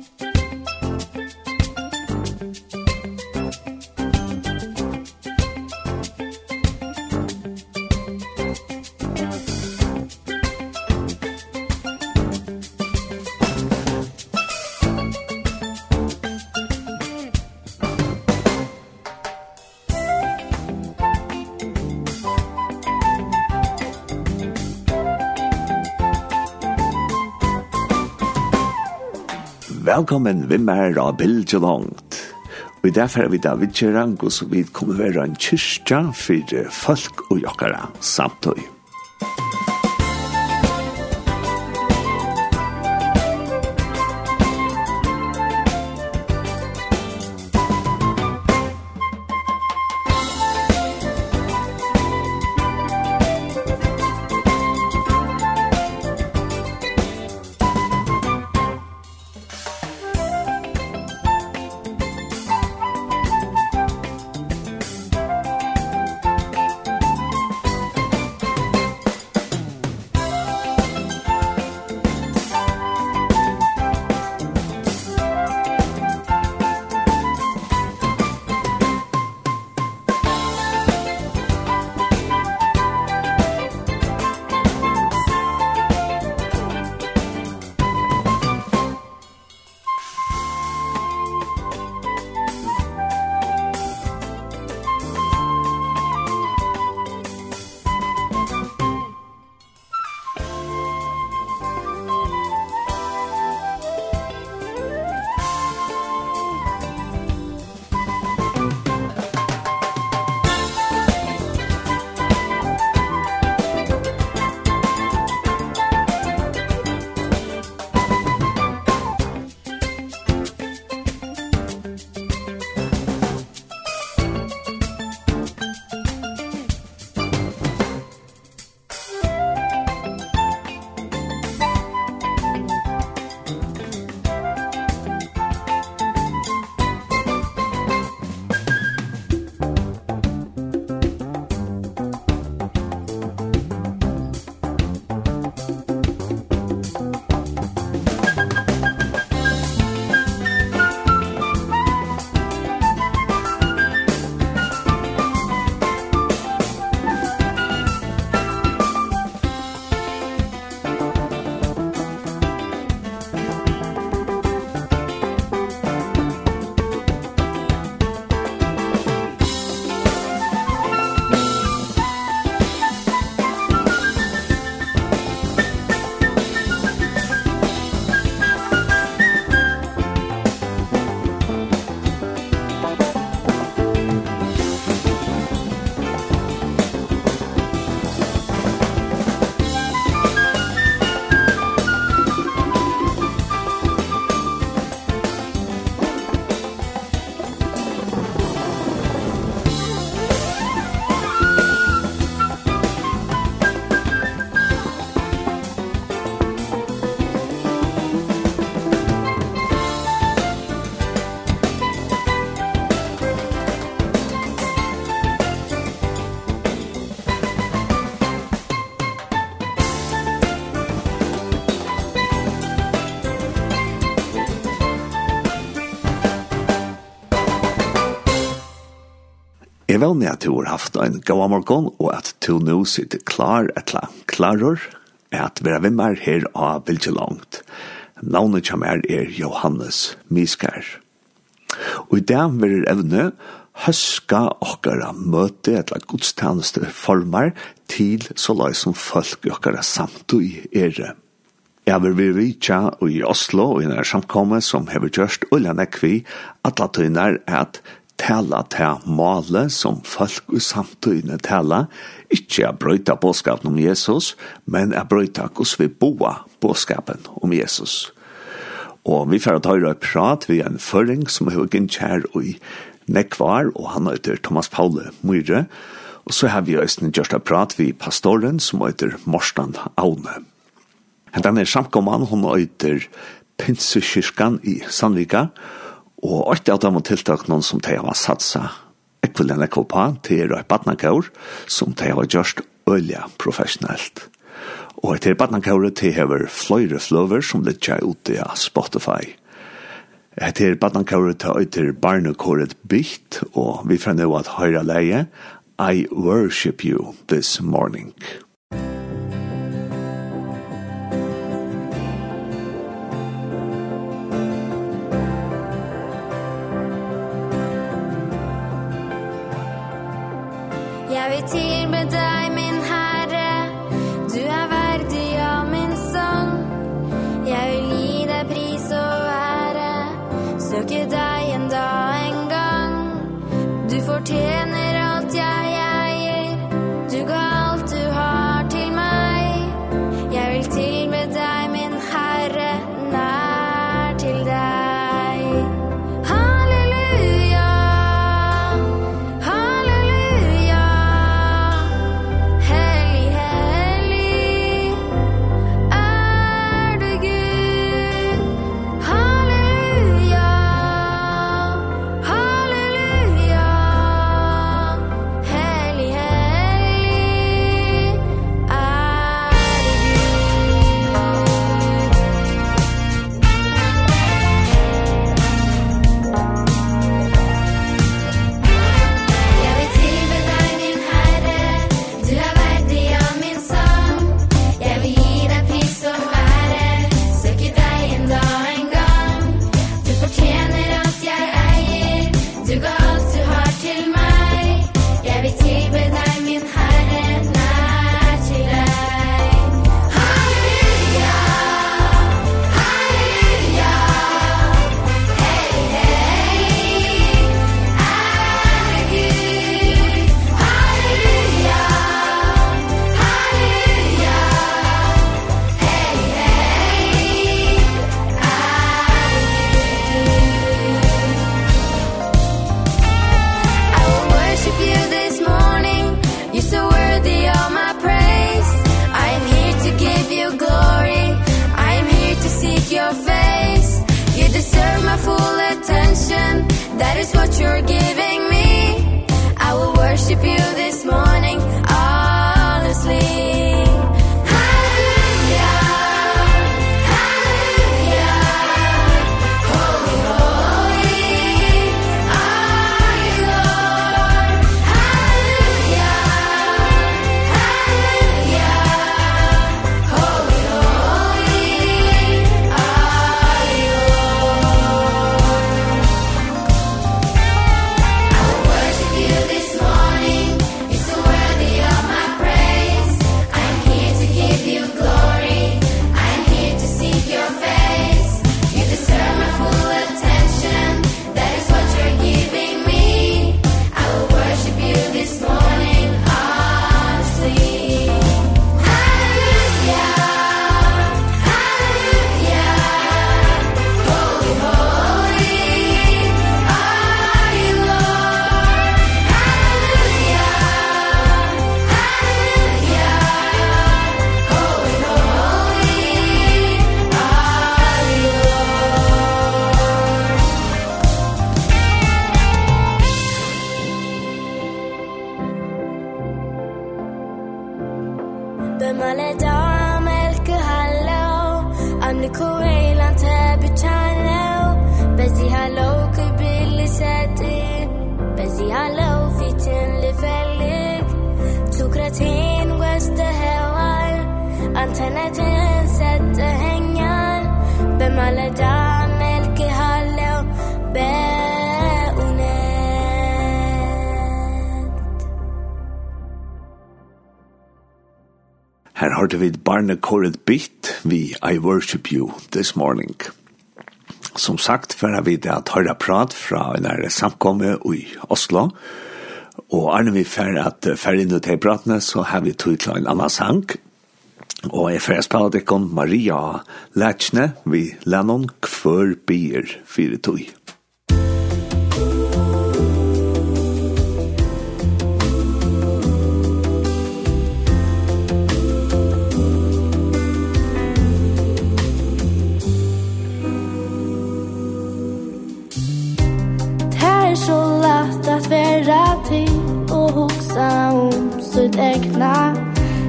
Musik Velkommen vi mer av Bilge Langt. Og i derfor er vi David og så vi kommer være en kyrkja for folk og jokkara samtøy. Jeg vil at du har haft en gav morgon, og at du nå sitter klar etla klarer, er at vi er vimmer her av Vilje Langt. Navnet som er Johannes Miskær. Og i dag vil evne høska okkara møte etla godstjeneste formar til så løy som folk okkara samtid er. Jeg vil vi vitja i Oslo og i nær samkomme som hever gjørst ullanekvi at la tøyner at tala til male som folk i samtøyne tala, ikkje a brøyta båskapen om Jesus, men a brøyta hos vi boa båskapen om Jesus. Og vi får ta høyre prat vi en føring som er høygen kjær i nekvar, og han heter Thomas Paule Myre, og så har vi øyne gjørst prat vi pastoren som heter Morstand Aune. Hentan er samkomman, hun heter Pinsekirkan i Sandvika, og Og alt av dem og tiltak noen som de har satsa ekvillen ekko på, det er et badnakaur som de har gjort ølja professionelt. Og etter badnakauret de har fløyre fløver som litt kjær ute av Spotify. Etter badnakauret de har barnekåret bytt, og vi får nå at høyre leie I worship you this morning. Arne Koret Bitt vi I Worship You This Morning. Som sagt, før vi det at høyre prat fra en her samkomme i Oslo, og Arne vi før at før inn ut i pratene, så har vi tog til en annen sang, og jeg før spiller det Maria Lætsne, vi lennom kvør bier fire tog. så lätt att vara till och huxa om sitt egna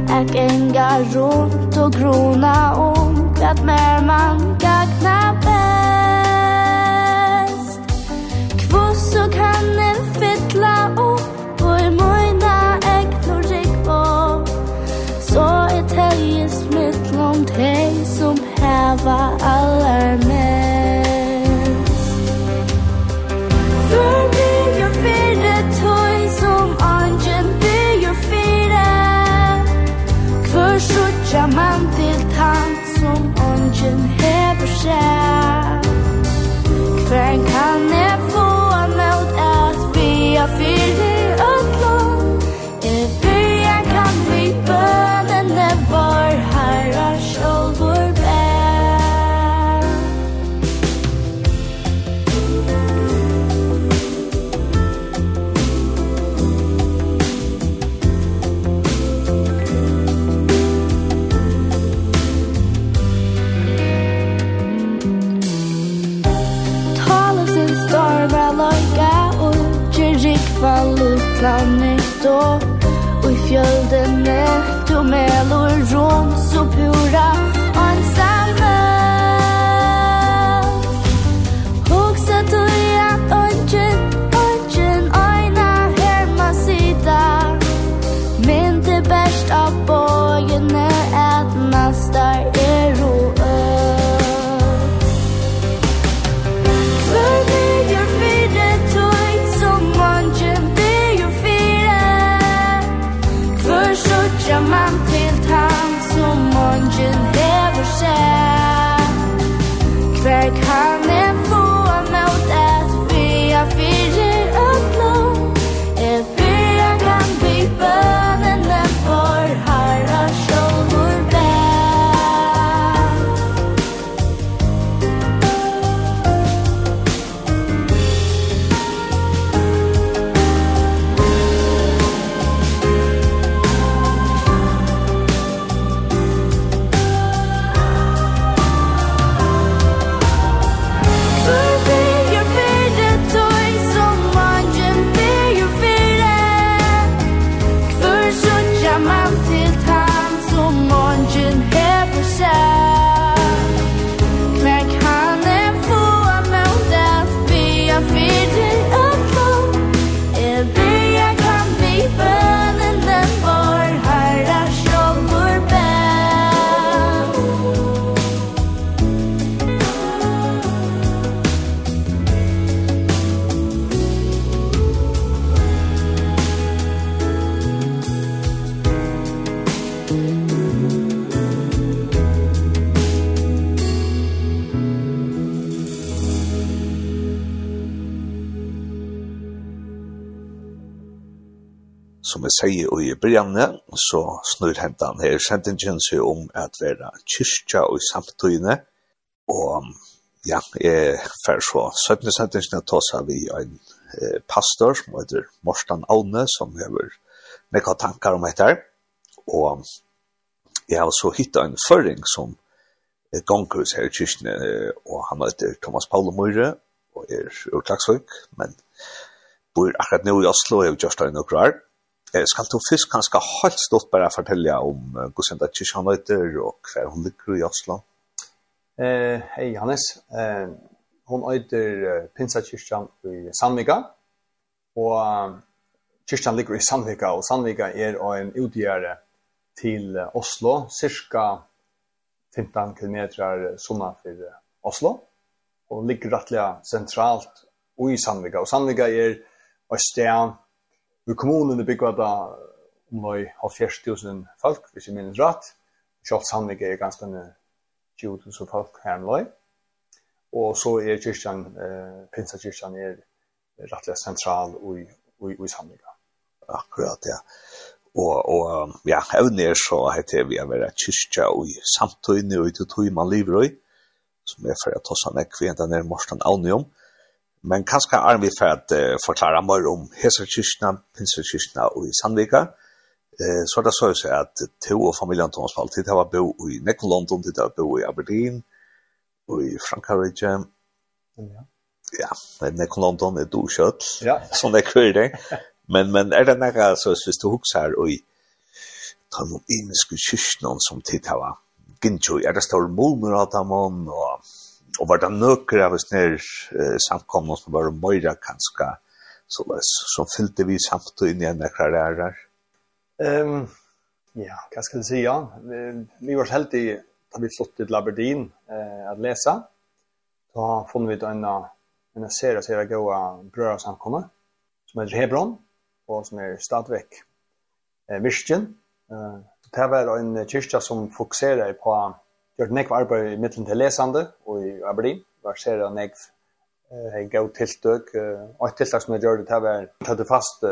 Ek enga runt och grona om vad mer man gagna bäst. Kvoss och kan en fytla upp och i mojna egnor rikvå Så ett helges mittlånd hej som häva allar kameler runt så pura sier og i brygjane, så snur hentan her. Sentingen seg om at vera kyrkja og samtøyne, og ja, jeg fer så 17 sentingen at tåsa vi en eh, pastor som heter Morstan Aune, som hever nekka tankar om etter, og jeg har så hittet en føring som er gongkurs her i kyrkjene, og han heter Thomas Paolo Møyre, og er ur men bor akkurat nå i Oslo, og jeg har gjort det i noen år, skal du først kanskje helt stått bare fortelle om uh, hvordan det er kyrkjan øyter og hver hun ligger i Oslo? Eh, hei Hannes, eh, hun øyter uh, Pinsa kyrkjan i Sandvika, og uh, kyrkjan ligger i Sandvika, og Sandvika er en utgjøre til Oslo, cirka 15 km sunna for Oslo, og ligger rettelig sentralt i Sandvika, og Sandvika er et sted Vi kommunen er bygget da om noe av 40.000 folk, hvis jeg minnes rett. Kjalt Sandvik er ganske 20.000 folk her med omlai. Og så er kyrkjan, eh, Pinsa Pinsakyrkjan er rettelig sentral i, i, i Sandvik. Akkurat, ja. Og, og ja, evne er så heter vi å være kyrkja i samtøyne og i tøy man lever i, som er for å ta han ekvi, den er morsan avnjom. om Men kanskje er vi for å uh, forklare mer om Heser Kyrkina, Heserkirkene, Kyrkina og i Sandvika. Uh, så er det så at to og familien Thomas Paul, det var bo i Nekon London, til det var bo i Aberdeen, og i Frankrike. Ja, ja Nekon London er doskjøtt, ja. som det er det. Men, men er det noe, så hvis du husker og i ta noen imiske kyrkina som tid det var jo, er det stor mormor av dem, og og var det nøkker av oss nær eh, samkomne som var møyre kanskje, så, det som fylte vi samtidig inn i en ekra lærer. Um, ja, hva skal jeg si, ja. Vi, vi var heldig da vi flott til Laberdin eh, at lese. Da funnet vi en en serie serie goa brødre samkomne, som heter Hebron, og som er stadvekk eh, Virgen. Eh, det var en kyrkja som fokuserer på gjort nekv arbeid i mittelen til lesande og i Aberdeen, var ser jeg nekv hei gau tiltøk, og et tiltak som jeg gjør det til var tøtte fast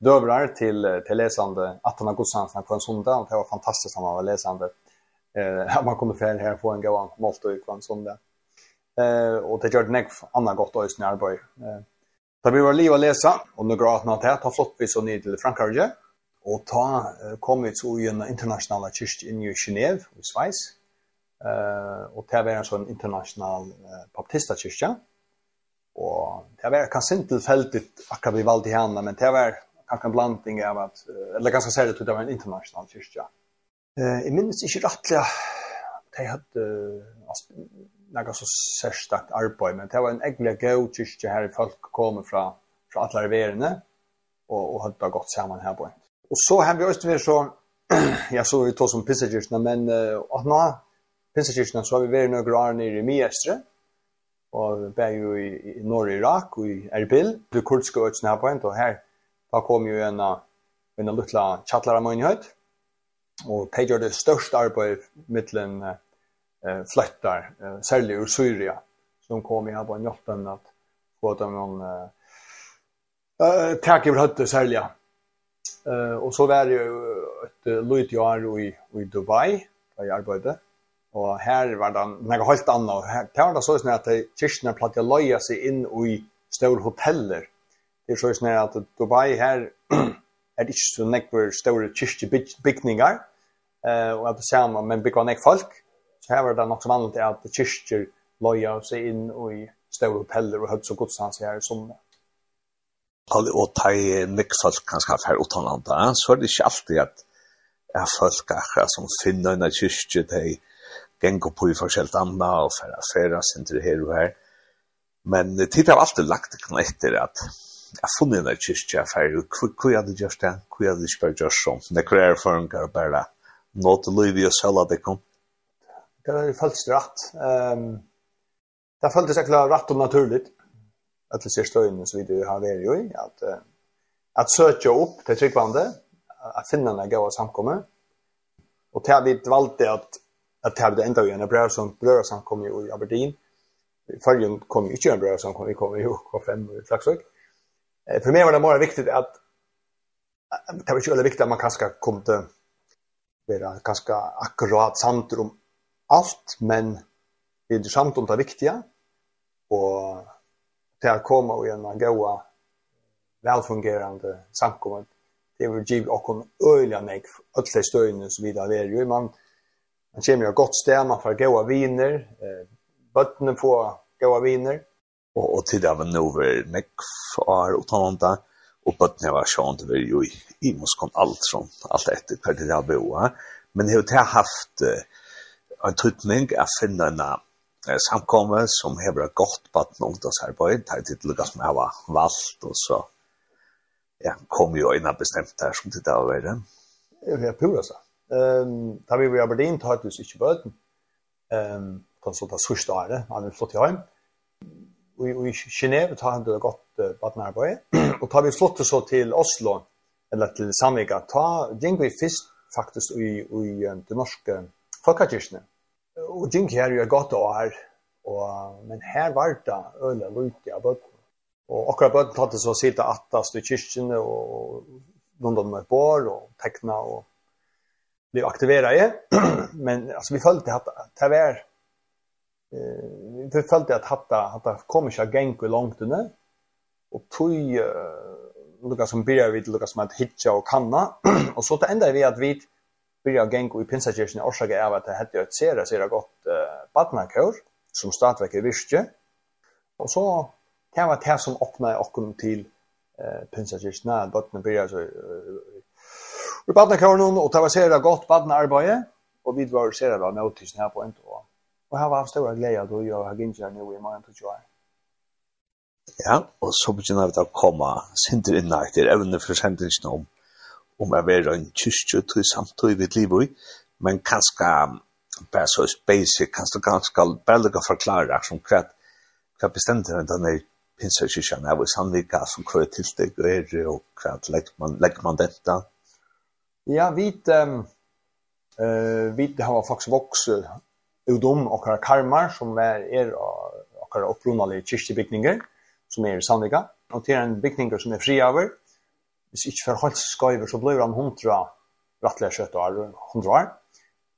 døvrar til, til lesande gått augustan på en sondag, og det var fantastisk når han var lesande, Eh, man kunne fer her få en gau målt og på en sondag. Og det gjør det nekv anna godt og i arbeid. Da vi var liv å läsa og nu grat natt her, ta flott vi så ned til Frankrike, og ta kom vi så i en internasjonale kyrst inn i Genève, i Sveis, Eh och det var en sån international uh, baptista kyrka. Och det var kanske inte tillfälligt akkurat vi valde henne, men det var kanske en blandning av att eller ganska säkert att det var en international kyrka. Eh i minns inte rättliga de hade uh, några så särskilt arbete, men det var en ägla god kyrka här i folk kommer från från alla världen och och hade gått samman här på. Och så har vi också så ja så vi tog som pissagers men uh, och nå Pinsekirken så har vi vært noen år nere i Miestre, og vi jo i, i Nord-Irak og i Erbil, det kurdske øyne her på en, og her da kom jo en, av en lutla tjattlar av mønighet, og de gjør det største arbeid mittlen eh, fløttar, eh, særlig ur Syria, som kom i her på en jotten at få dem noen eh, tak i høtte særlig. Eh, og så var det jo et lydjør i, i Dubai, da jeg arbeidet, Og her var det noe helt annet. Her, det var det så sånn at kyrkene platt å løye seg inn i større hoteller. Det er så sånn at Dubai her er det ikke så noen større kyrkebygninger. Uh, og at det ser man, men bygger noen folk. Så her var det nok så vanlig at kyrkjer løye seg inn i større hoteller og høyt så godstans her som det og ta i nek folk kanskje her utenlandet, så er det ikke alltid at er folk akkurat som finner en kyrkje, til gänga på i forskjellt anna och færa færa center her og här. Men tittar har alltid lagt knätter att jag funnit den där kyrkja færa och hur jag hade gjort det, hur jag ikke bare det som det kräver för en kar bara liv i å alla det kom. Det har ju rett. rätt. Um, det följdes säkert rätt og naturligt at det ser stöjning så vi har varit ju att uh, att söka upp til tryggvande att finne en här gåa samkommer och till att vi valgte att att det hade ända i en brev som bröder som kom ju i Aberdeen. Följen kom ju inte en brev som kom vi kom ju på fem och flaxök. Eh för mig var det bara viktigt att det var ju väldigt viktigt att man kanske kom till vara ganska akkurat samt om allt men det är samt om det viktiga och det att komma och en goa välfungerande samkommet, det vill ge och en öliga nek alla stöjna så vidare det är ju man Man kommer jo godt sted, man får goda viner, eh, bøttene får goda viner. Og, og til det var nog över nekvar och tanta. Och bötterna var det var jo i i Moskon alt från alt etter per det där boa. Men det har jag haft eh, en tryckning att finna en samkommer som har vært ett gott bötten ungdomsarbeid. Det er til lyckas som jeg ha valgt og så ja, kom jo inn og bestämt her som det där var det. Ja, det är pura sagt. Ehm ta vi vi Aberdeen tar du sig bøten. Ehm konsulta sørste året, han er flott i heim. Vi i Genève tar han det godt badnarbeid. Og tar vi flott så til Oslo, eller til Sandvika, ta, gjeng vi først faktisk i, i det norske folkekirkene. Og gjeng her er godt år, og, men her var det øle lute av bøten. Og akkurat bøten tatt det så sitte attast i kyrkene, og rundt om et bår, og tekna, og blev aktiverade men alltså vi följde att ta vär eh vi följde att hatta hatta kommer jag gänk långt inne och tog uh, som börjar vid Lucas som att hitcha och kanna och så ända vi att vi börjar gänk i pinsakirchen och jag av att det hade ett sera sera gott uh, badnakör som startverket visste och så kan vara det som öppnar och till eh pinsakirchen när botten börjar så i badnekåren, og det var sera godt badnearbeid, og vi var sera bra nøytisene her på en tog. Og her var han stora glede at vi har gynnt her nå i morgen til 20. Ja, og så begynner vi da å komme sinter inn her til evne for sendingen om om jeg var en kyrkje til samtøy vidt liv i, men kanskje bare så basic, kanskje ganske bare lukke forklare som hva, hva bestemte den denne pinsa kyrkjen er, hva sannvika som hva tilsteg er, og hva legger man, legger man dette, Ja, vi ehm eh vi har faktiskt vuxit om och har karmar som är er och våra upprunade kyrkbyggningar som är i Sandvika och det är en byggningar som är fri över. Hvis ikke for holdt skøyver, så blir han hundra rettelig kjøtt og hundra år.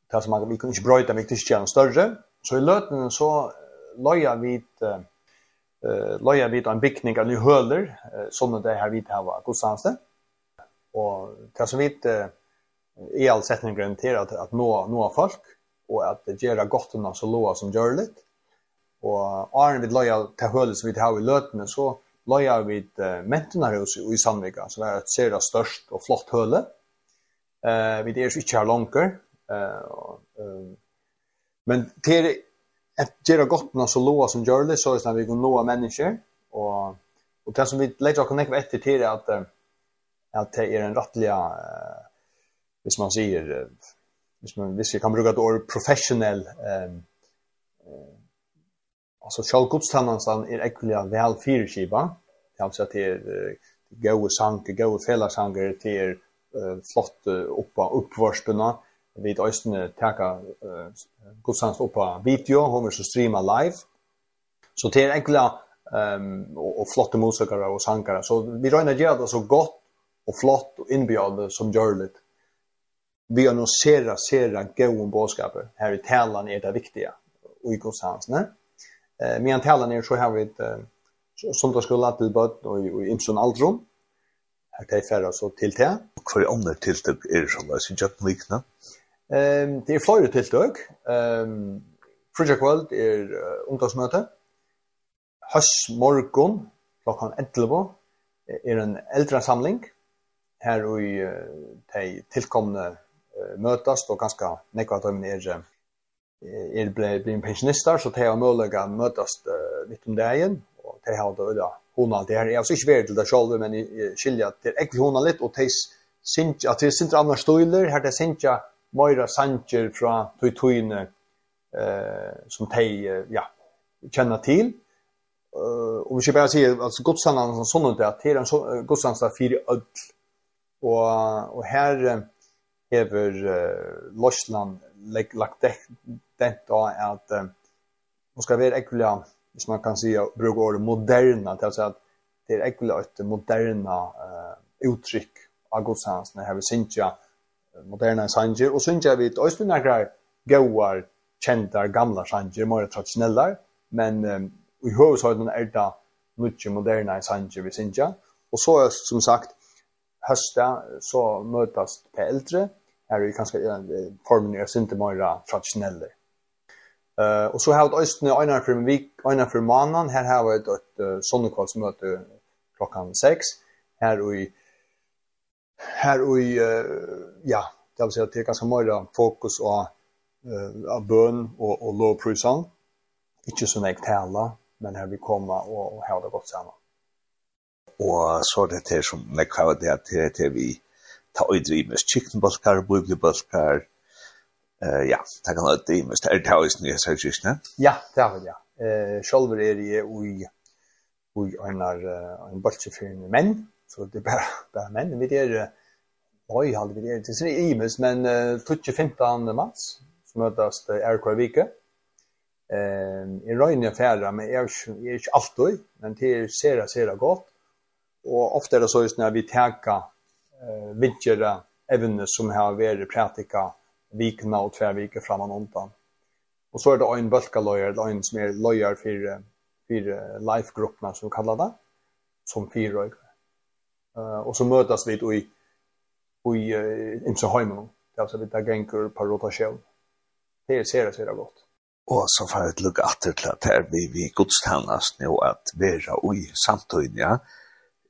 Det er som at vi kunne ikke brøyde, vi kunne ikke gjøre større. Så i løtene så løya vi uh, løya vi en bygning av nye høler, uh, sånn at det her vi har godstandste. Mm och det som vi i all sättning garanterar att, att nå, nå folk och att göra gott om så låga som gör det. Och Arne vi loja till hölet som vi har i lötene så loja vi uh, mentenarhus i Sandvika som är ett sera störst och flott höle. Eh vi det är ju inte här långt. Eh men till att göra gott om så låga som gör det så är det vi går nå människor och och det som vi lägger oss connect efter till är att at det er en rättliga hvis man säger hvis man hvis vi kan bruka ett ord professionell ehm alltså självgodstannan är ekliga väl fyrskiva det alltså att det är goda sanker goda fällasanker det är flott uppa uppvarspena vi östne uh, godstans uppa video hon vill så streama live. Så det är ekliga ehm och flotta musiker och sångare så vi rör ner det så gott och flott och inbjudande som görligt. Vi annonserar sera goda bådskaper här i tälan är det viktiga och i Guds ne? Eh men tälan är så här eh, som det skulle till bud och i imson aldrum. Här tar färra så till te Och för andra tilltag är det som läs i Japan Ehm det är flera tilltag. Ehm Project World är ungdomsmöte. Höst morgon klockan 11 er en eldre samling her og i de tilkomne møtast, og ganske nekva at de er, er ble, ble pensjonister, så de har mulig å møtast uh, midt om dagen, og de har da øyla hona det her. Jeg har ikke vært til det selv, men jeg skiljer at det er ikke hona litt, og de synes at det er sindra andre støyler, her de synes at Moira Sanchez fra Tuituine eh, som de ja, kjenner til, Uh, og vi skal bare si at godstandene som sånn at det er en godstandene fyrir ødel og og her hever uh, Lorsland lagt lag dent då at uh, man ska vara ekvilia hvis man kan säga bruke ordet moderna till att säga att det är ekvilia et moderna uh, uttryck av Guds hans när vi synja moderna sanger och synja vi östra några goar kända gamla sanger mer traditionella men um, i huvudsak er det mycket moderna sanger vi synja och så som sagt hösta så mötas på äldre. Här är ju ganska formen är inte mer traditionell. Eh och så har det östne ena för en vik, ena för månaden. Här har vi ett, ett sonnekvallsmöte klockan 6 här i här i ja, det vill säga det är ganska mer fokus på eh av bön och och lovprisan Inte så mycket tala, men här vi komma och, och ha det gott samman og så er det til som jeg har det at det er vi ta og drives chickenbalkar, bibelbalkar, uh, ja, ta kan det drives, det er det hos nye sørgistene. Ja, det er det, ja. Uh, selv er jeg ui, ui einar, en balkje for menn, så det er bare, bare menn, vi er, oi, halde vi er, det er imes, men uh, 25. mars, som møtes RK Vike, Eh, i røyne affæra, men jeg er ikke alltid, men det er sera, sera godt og ofte er det så just når vi tenker eh, vidgjere evne som har vært pratika vikna og tvervike fram og undan. Og så er det en bølkaløyer, eller en som er løyer for, for life-gruppene, som vi kallar det, som fire øyne. Uh, og så møtes vi i, i uh, Imse Høymen, det er altså vi tar genker på rotasjon. Det er ser det, det godt. Og så får jeg et atter til at her vi, vi godstannast nå at vera ui samtøyne, ja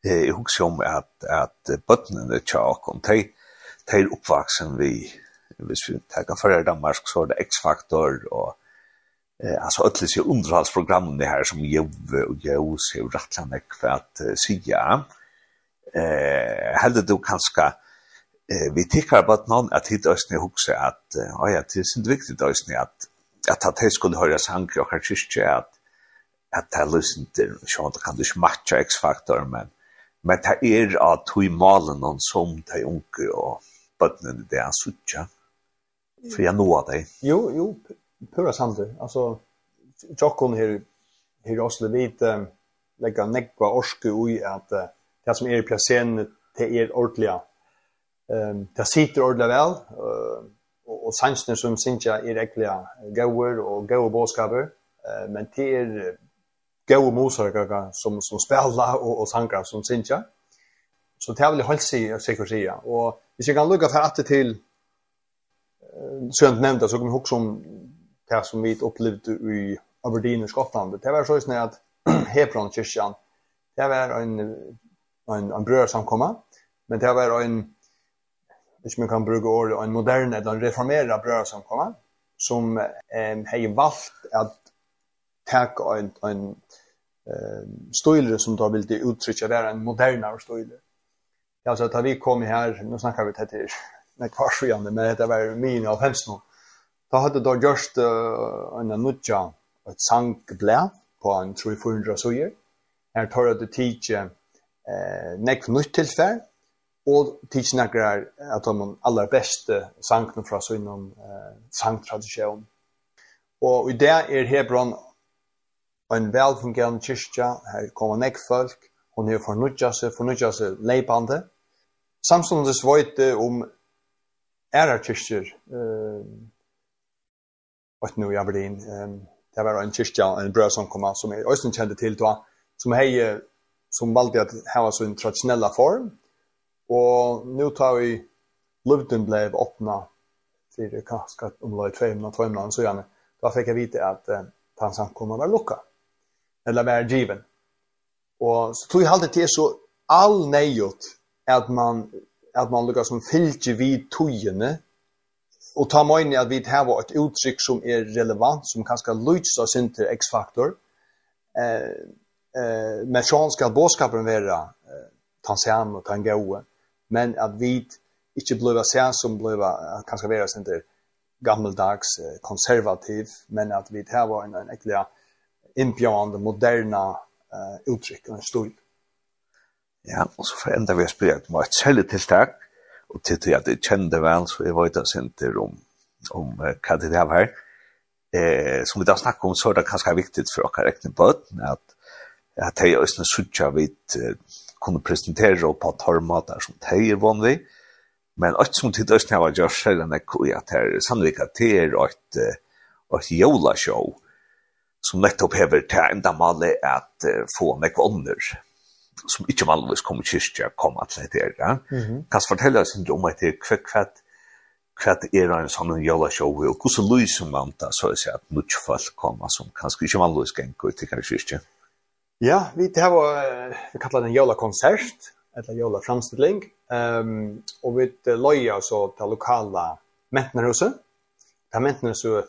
eh jag husker om att att bottnen det tjock om te te uppvuxen vi hvis vi tar för Danmark så är det X-faktor och eh alltså alla så underhållsprogram det här som Jove och Jose för att kvart ja eh hade du kanske eh vi tycker att någon att hit ni huxa att ja ja det är så viktigt ösne att att att det skulle höra sank och kanske att att ta lyssnar så att kan du matcha X-faktor men Men det er at tog malen han som de unge og bøttene det er suttja. For jeg nå av deg. Jo, jo, pura samt Altså, tjokken her, her også Oslo vet, um, legger nekva orske ui at uh, det som er i plassen, til er ordentlig. Um, det sitter ordentlig vel, uh, og, og sansene som synes jeg er ekkelig gauer og gauer bådskaper, uh, men det er gode musiker som, som spiller og, og sanger som synger. Så det er seg helt sikkert sida. Og hvis jeg kan lukke for at det til uh, Sønt nevnte, så kan vi huske om det som vi opplevde i Aberdeen i Skottland. Det var sånn at Hebron kyrkjan, det var en, en, en brød samkomma, men det var en, hvis man kan bruke året, en moderne, eller en reformeret brød samkomma, som eh, har valgt at tak en en eh stöjler som då vill det uttrycka vara en modernare stöjler. Ja så att vi kom här nu snackar vi tätt här när kvarsjande men det var min av hemsno. Då hade då just uh, en nutja ett sankblä på en 300 sojer. Här tar det teach eh neck nutt tillfär og teach nakrar att de allra bästa sankna från så inom eh sanktradisjon. Och i det är Hebron en velfungerende kyrkja, her kommer nek folk, hun er fornudja seg, fornudja seg leipande. Samståndes vøyte om æra kyrkjer, eh, og nu i Aberdeen, eh, det var en kyrkja, en brød som kom, som jeg også kjente til, da, som hei, som valgte at hava sin traditionella form, og nu tar vi Luvden ble åpna til kanskje omlai 200-200 så gjerne. Da fikk jeg vite at eh, tansamkommet var lukket eller vara given. Och så tror jag alltid det så all nejot att man att man lukkar som fylgje vid tøyene, og ta meg inn i at vi har et uttrykk som er relevant, som kanskje lyts av sin til X-faktor, eh, eh, men sånn skal båskapen være eh, tansian og tangaue, men at vi ikke blir sen som blir kanskje være sin til gammeldags, eh, konservativ, men at vi har en, en ekkelig inbjudande moderne eh, uttrykk og en stil. Ja, og så forender vi å spørre om et særlig tiltak, og til til at jeg kjenner vel, så jeg vet oss ikke om om uh, hva det er her. Eh som vi da snakker om så er det ganska viktig for oss rekne på den, at, at jeg også synes är en sucha vid kunde presentera på tormater som det er vanlig. Men att som tid jeg var jag själv när at det er sannolikt at det er et, et jola show som nettopp hever til enda male at uh, få nekva ånder som ikke vanligvis kommer kyrkja komme til dette her. Ja? Mm -hmm. Kan du fortelle oss ikke om etter hva hva hva er en sånn jævla show og hvordan lyser man da så å si at mye folk kommer som kanskje ikke vanligvis kan gå til hva kyrkja. Ja, vi det var vi kallar det en jævla konsert eller jævla framstilling um, og vi løyer så til lokala mentnerhuset. Det er mentnerhuset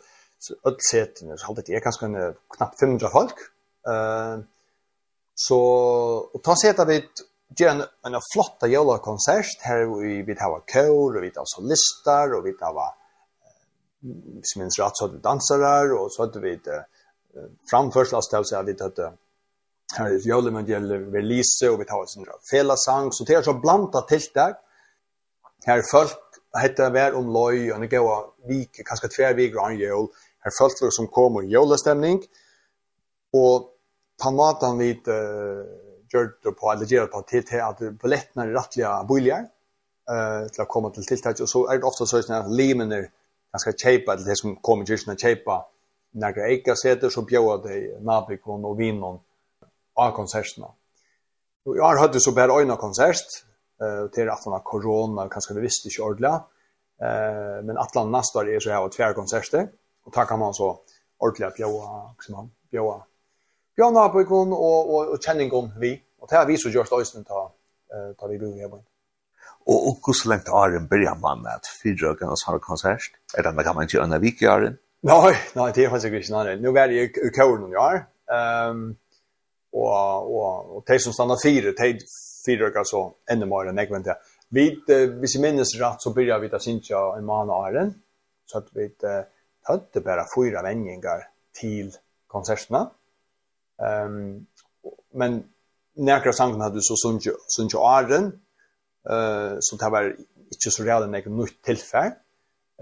öll setene, så det er kanskje knappt 500 folk. Uh, så, og ta seta vi gjør en, en flotta jævla-konsert, her vi, vi har kår, og vi tar solister, og vi tar uh, som minns rett så hadde dansere, og så hadde vi uh, framførsel av stedet, så hadde vi tatt uh, her i jævla med gjelder release, og vi tar sin felasang, så det er så blanda tiltak, her folk heter vær om loy og ne goa vik kanska tvær vik ran jól her folk som kom i jolestemning, og på maten vi uh, gjør det på, eller gjør det på til til at billettene er rettelig boliger, uh, til å komme til tiltak, og så er det ofte sånn at limen er ganske kjeipa, eller det som kommer i kyrkene kjeipa, når det ikke seter, så bjør det nabikon og vinon av konsertene. Og jeg har hørt det så bare øyne konsert, uh, til at han har korona, kanskje vi visste ikke ordentlig, uh, men at atlan neste år er så jeg har tver konserter, Och tackar man så ordentlig bjöa, liksom, bjöa. Bjöa några på ikon og, og, och känningon vi. og det har vi så görs öjsten ta, uh, ta vi bjöa hjemme. Og Och, och hur så länge Aren börjar man med at fyrre og kan har konsert? Er det med kan man inte göra när vi gör nei, Nej, det er faktisk ikke Nej, Nå er det i kåren noen år, um, og, og, og de som stannar fire, de fire kan så enda mer än jag vet inte. Vi jeg minnes rett, så begynner vi da synes jeg en måned av åren, så at vi hadde bare fyra vänningar til konsertene. Ehm um, men några sangen hade så sunge sunge Arden eh uh, så det var inte så redan något nytt tillfälle.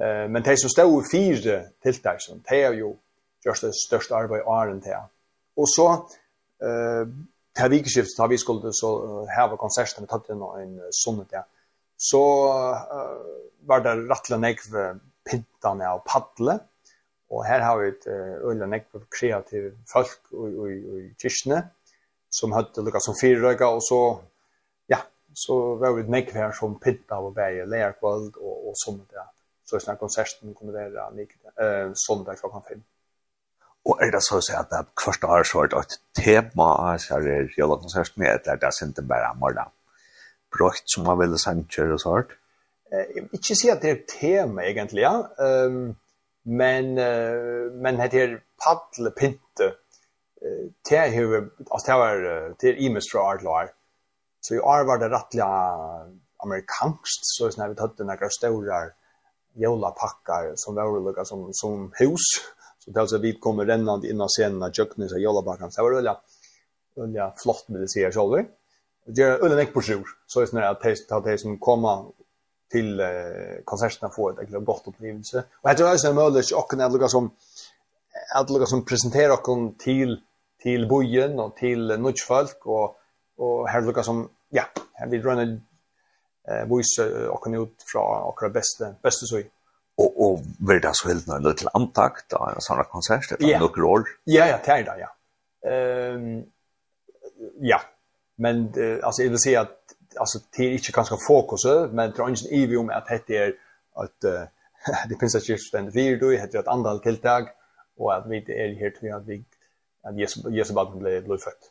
Eh uh, men det som stod i fyra tilltag som det är ju just det största arbetet Arden där. Och så eh uh, det vikskiftet har vi skulle så här konserten tatt en en sonnet där. Så uh, var det rattla nekv pintan av paddle Og her har vi et øyla nekk kreativ folk i, i, kyrkene, som hadde lukka som fyrrøyga, og så, ja, så var vi nekk her som pidda og bæg, lærkvald og, og sånne der. Så sånn konserten kunne være uh, der klokkan fem. Og er det så å si at det første år så er det et tema så er det seg er jølakonserten, eller det er sinte bare morgen? Brøkt som man ville sanger og sånt? Eh, ikke si at det er tema egentlig, ja. Um, men uh, men det här paddlepinte det här hur alltså det var till Imus från Artlar så i år var det rättliga amerikanskt så när vi hade några stora jolapackar som var olika som som hus så det alltså vi kommer rennande innan sena jöknen så jolapackar så var det olja flott med det ser själva det är olja näck på sjur så är det att det som kommer till eh, konsertene får ett egentligen gott upplevelse. Och jag tror att det är möjligt att kunna lugga som att dere som presentera kon till till bojen och till nutchfolk och och här dere som ja, her vil rønne eh vise och ut från och våra bästa bästa så och och vill det så helt nødvendig liten antakt av en sånn konsert det yeah. några år. Ja ja, det er det ja. Ehm um, ja, men uh, alltså jag vill säga att alltså det är inte ganska fokus men det är ingen evig om att det är att uh, det finns att just den vi då heter ett antal tilltag och att vi är här till att vi att Jesus Jesus bara blev blodfött.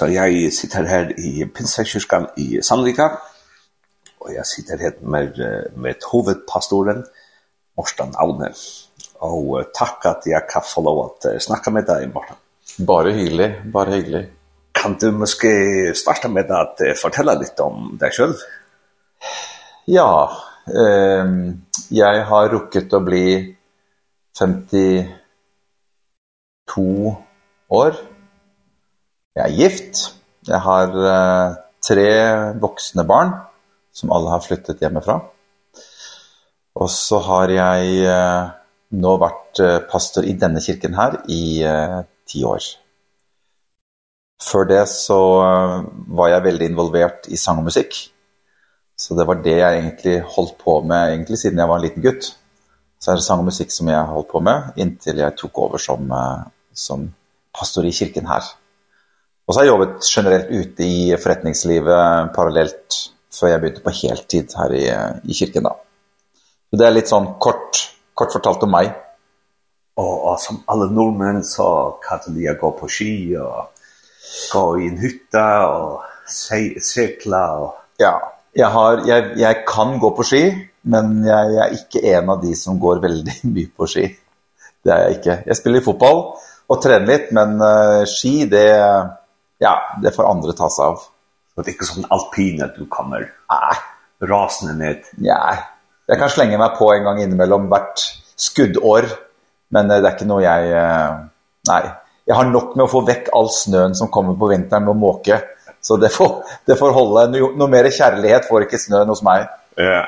Så jeg sitter her i Pinsekirken i Sandvika, og jeg sitter her med, med hovedpastoren, Morten Aune. Og takk at jeg kan få lov at snakke med deg, Morten. Bare hyggelig, bare hyggelig. Kan du måske starte med at fortelle litt om deg selv? Ja, eh, jeg har rukket å bli 52 år, Jeg er gift. Jeg har uh, tre voksne barn som alle har flyttet hjemmefra. Og så har jeg uh, nå vært uh, pastor i denne kirken her i uh, ti år. Før det så uh, var jeg veldig involvert i sang og musikk. Så det var det jeg egentlig holdt på med egentlig siden jeg var en liten gutt. Så er det sang og musikk som jeg holdt på med inntil jeg tok over som, uh, som pastor i kirken her. Och så har jag jobbat generellt ute i förretningslivet parallellt för jag bytte på heltid här i i kyrkan då. Så det är lite sån kort kort fortalt om mig. Och, och som alla norrmän så kan jag gå på ski och gå i en hytta och se, cykla och ja, jag har jag jag kan gå på ski, men jag jag är inte en av de som går väldigt mycket på ski. Det är jag inte. Jag spelar fotboll och tränar lite, men uh, ski det ja, det får andre ta seg av. Så det er ikke sånn alpine at du kommer ah, rasende ned. Ja, jeg kan slenge meg på en gang innimellom hvert skuddår, men det er ikke noe jeg... Eh, nei, jeg har nok med å få vekk all snøen som kommer på vinteren med å måke, så det får, det får holde. No, noe mer kjærlighet får ikke snøen hos meg. Ja.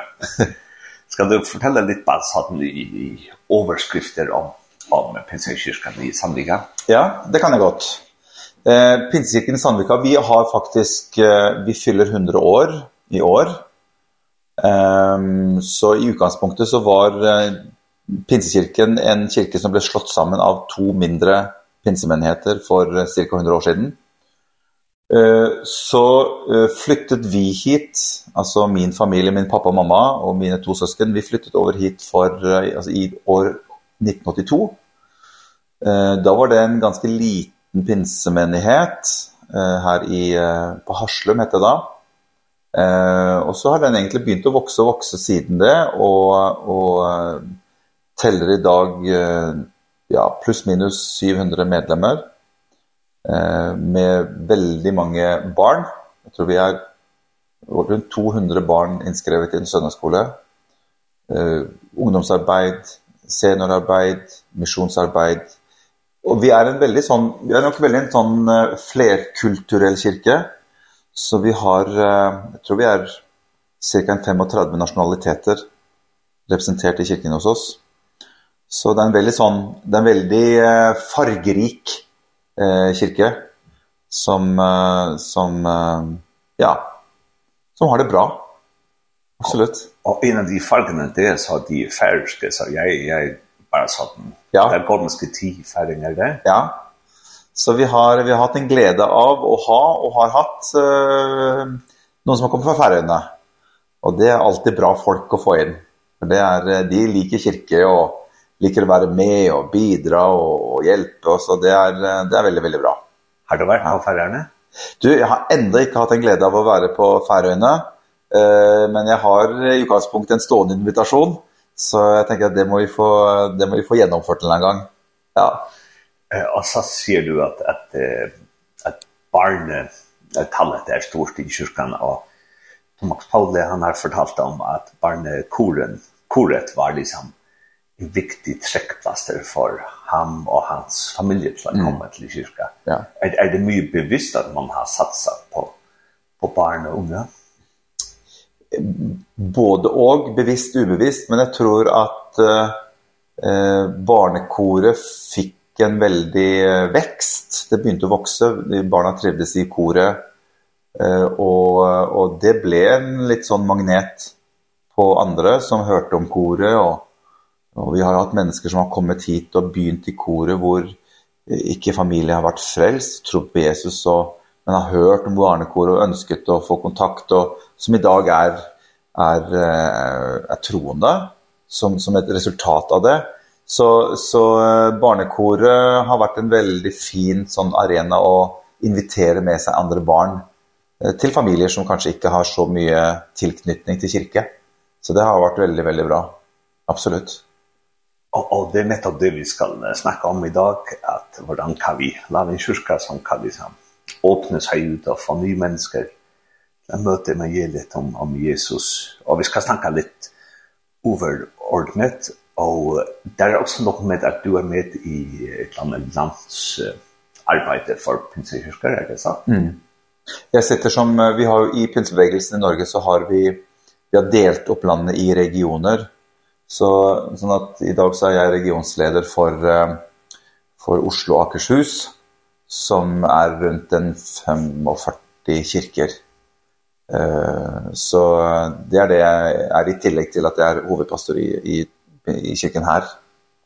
Skal du fortelle litt bare sånn i, i overskrifter om, om Pensionskirken i Sandviga? Ja, det kan jeg godt. Eh, Pinsekirken i Sandvika, vi har faktisk, eh, vi fyller 100 år i år. Ehm, så i utgangspunktet så var eh, Pinsekirken en kirke som ble slått sammen av to mindre pinsemenigheter for cirka 100 år siden. Eh, så eh, flyttet vi hit, altså min familie, min pappa og mamma og mine to søsken, vi flyttet over hit for, eh, altså i år 1982. Eh, da var det en ganske liten liten pinsemenighet eh, her i, eh, på Harslum heter det da. Eh, og så har den egentlig begynt å vokse og vokse siden det, og, og teller i dag eh, ja, pluss minus 700 medlemmer, eh, med veldig mange barn. Jeg tror vi er rundt 200 barn innskrevet i en søndagsskole. Eh, ungdomsarbeid, seniorarbeid, misjonsarbeid, Och vi är en väldigt sån vi är nog väldigt en sån flerkulturell kyrka. Så vi har jag tror vi är cirka 35 nationaliteter representert i kyrkan hos oss. Så det är en väldigt sån det är en väldigt fargerik eh kyrka som som ja som har det bra. Absolut. Og en av de fargene det så de færske, så jag jeg bara sånn. Ja. Det er ganske ti færinger det. Ja. Så vi har, vi har hatt en glede av å ha, og har hatt uh, noen som har kommet fra Færøyene. Og det er alltid bra folk å få inn. For det er, de liker kirke og liker å være med og bidra og, og hjelpe oss, og det er, det er veldig, veldig bra. Har du vært på Færøyene? Du, jeg har enda ikke hatt en glede av å være på Færøyene, eh, men jeg har i utgangspunktet en stående invitasjon, Så jag tänker att det må vi få det må vi få genomfört en gång. Ja. Eh och så ser du att att at barnet att tallet er stort i kyrkan och Thomas Paule han har fortalt om att barnet koren koret var liksom en viktig trekkplaster for ham och hans familj som mm. kommer till. Ja. Er, är det mycket bevisst at man har satsat på på barn och unga? både och bevisst obevisst men jag tror att eh barnekoret fick en väldig växt. Det började växa, barna trivdes i koret. Eh och och det blev en lite sån magnet på andra som hörte om koret och och vi har haft människor som har kommit hit och begynt i koret hvor ikke familie har vært frelst, tro på Jesus og men har hørt om barnekor og ønsket å få kontakt og som i dag er er er troende som som et resultat av det. Så så barnekoret har vært en veldig fin sånn arena å invitere med seg andre barn til familier som kanskje ikke har så mye tilknytning til kirke. Så det har vært veldig veldig bra. Absolutt. Og, og det er nettopp det vi skal snakke om i dag, at hvordan kan vi lave en kyrka som kan liksom åpne seg ut av nye mennesker. Jeg møter litt om, om Jesus. Og vi skal snakke litt overordnet, og der er også noe med at du er med i et eller annet lands uh, arbeid for pinsekirker, er det sant? Mm. Jeg setter som, vi har jo i pinsebevegelsen i Norge så har vi, vi har delt opp landet i regioner, Så sånn at i dag så er jeg regionsleder for for Oslo og Akershus som er rundt en 45 kirker. Eh så det er det jeg er i tillegg til at jeg er hovedpastor i i i kirken her.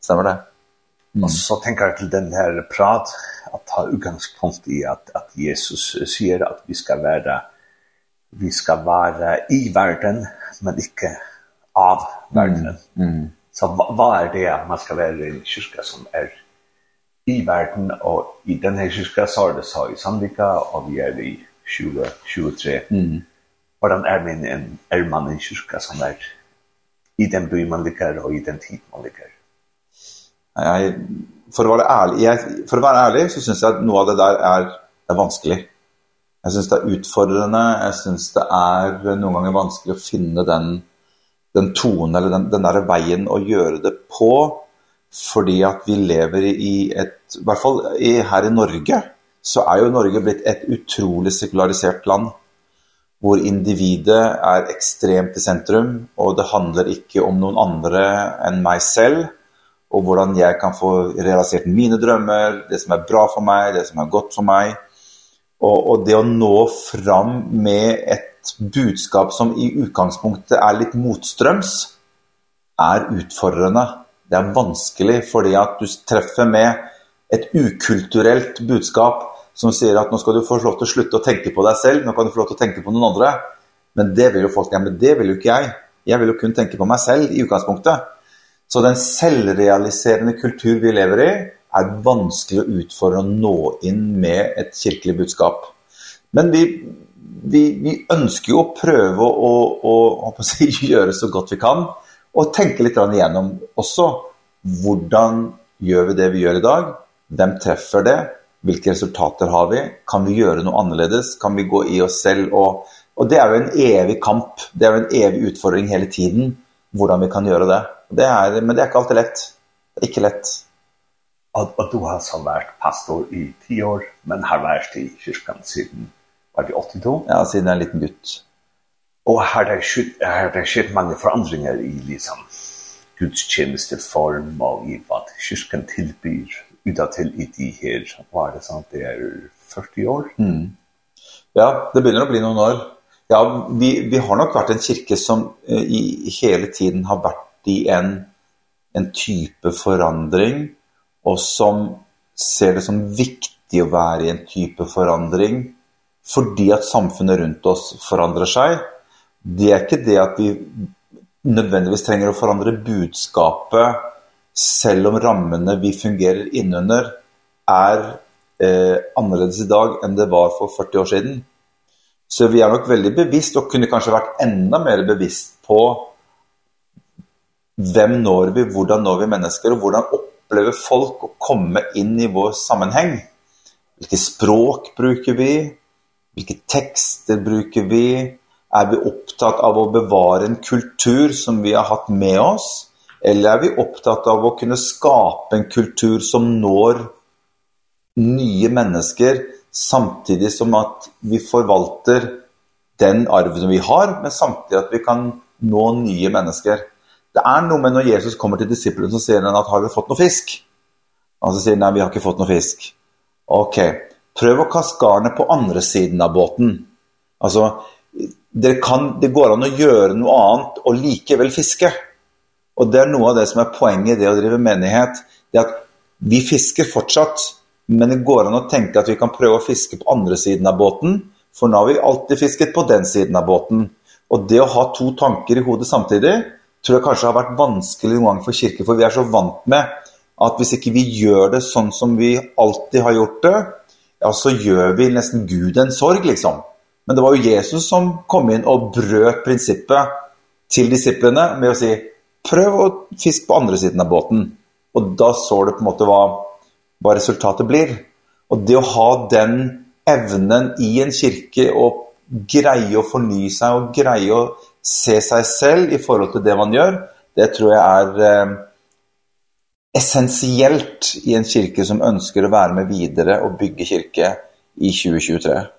Stemmer det? Mm. Og så tenker jeg til den her prat at ta utgangspunkt i at at Jesus sier at vi skal være vi skal være i verden, men ikke av verden. Mm. Mm. Så hva, hva er det man skal være i en kyrka som er i verden, og i den her kyrka så er det så i Sandvika, og vi er i 2023. Mm. Hvordan er min en er man en kyrka som er i den by man ligger, og i den tid man ligger. Jeg, for å være ærlig, jeg, for å være ærlig, så synes jeg at noe av det der er, er vanskelig. Jeg synes det er utfordrende, jeg synes det er noen ganger vanskelig å finne den, den tonen, eller den, den der veien å gjøre det på, fordi at vi lever i et, i hvert fall i, her i Norge, så er jo Norge blitt et utrolig sekularisert land, hvor individet er ekstremt i sentrum, og det handler ikke om noen andre enn meg selv, og hvordan jeg kan få realisert mine drømmer, det som er bra for meg, det som er godt for meg, og, og det å nå fram med et budskap som i utgangspunktet er litt motstrøms, er utfordrende det er vanskelig fordi at du treffer med et ukulturelt budskap som sier at nå skal du få lov til å slutte å tenke på deg selv, nå kan du få lov til å tenke på noen andre. Men det vil jo folk, ja, men det vil jo ikke jeg. Jeg vil jo kun tenke på meg selv i utgangspunktet. Så den selvrealiserende kultur vi lever i er vanskelig å utfordre å nå inn med et kirkelig budskap. Men vi vi vi ønsker jo å prøve å å å, å gjøre så godt vi kan och tänka lite igjennom igenom hvordan gör vi det vi gör idag? hvem träffar det? Vilka resultater har vi? Kan vi göra noe annorledes? Kan vi gå i oss selv och och det är ju en evig kamp. Det är jo en evig utfordring hela tiden hvordan vi kan göra det. Det är men det är inte alltid lätt. Det er inte lätt. Og, og du har så vært pastor i 10 år, men har varit i kyrkan sedan var det 82? Ja, sedan en liten gutt. Og har det skjedd, har det skjedd mange forandringer i liksom gudstjeneste form og i hva kyrken tilbyr utadtil i de her, hva er det sant, det er 40 år? Mm. Ja, det begynner å bli noen år. Ja, vi, vi har nok vært en kirke som uh, i, hele tiden har vært i en, en type forandring, og som ser det som viktig å være i en type forandring, fordi at samfunnet rundt oss forandrer seg, det er ikke det at vi nødvendigvis trenger å forandre budskapet, selv om rammene vi fungerer innunder er eh, annerledes i dag enn det var for 40 år siden. Så vi er nok veldig bevisst, og kunne kanskje vært enda mer bevisst på hvem når vi, hvordan når vi mennesker, og hvordan opplever folk å komme inn i vår sammenheng. Hvilke språk bruker vi? Hvilke tekster bruker vi? Er vi opptatt av å bevare en kultur som vi har hatt med oss? Eller er vi opptatt av å kunne skape en kultur som når nye mennesker samtidig som at vi forvalter den arven vi har, men samtidig at vi kan nå nye mennesker? Det er noe med når Jesus kommer til disiplene så sier han at har dere fått noe fisk? Og så sier han, nei, vi har ikke fått noe fisk. Ok, prøv å kaste garnet på andre siden av båten. Altså, det, kan, det går an å gjøre noe annet og likevel fiske. Og det er noe av det som er poenget i det å drive menighet, det er at vi fisker fortsatt, men det går an å tenke at vi kan prøve å fiske på andre siden av båten, for nå har vi alltid fisket på den siden av båten. Og det å ha to tanker i hodet samtidig, tror jeg kanskje har vært vanskelig noen gang for kirke, for vi er så vant med at hvis ikke vi gjør det sånn som vi alltid har gjort det, ja, så gjør vi nesten Gud en sorg, liksom. Men det var ju Jesus som kom in och bröt prinsippet till disiplene med att säga pröv å fiske på andra sidan av båten. Och då så du på något hva, vad resultatet blir. Och det att ha den evnen i en kyrka och greie å fornye seg og greie å se seg selv i forhold til det man gjør, det tror jeg er eh, essensielt i en kirke som ønsker å være med videre og bygge kirke i 2023.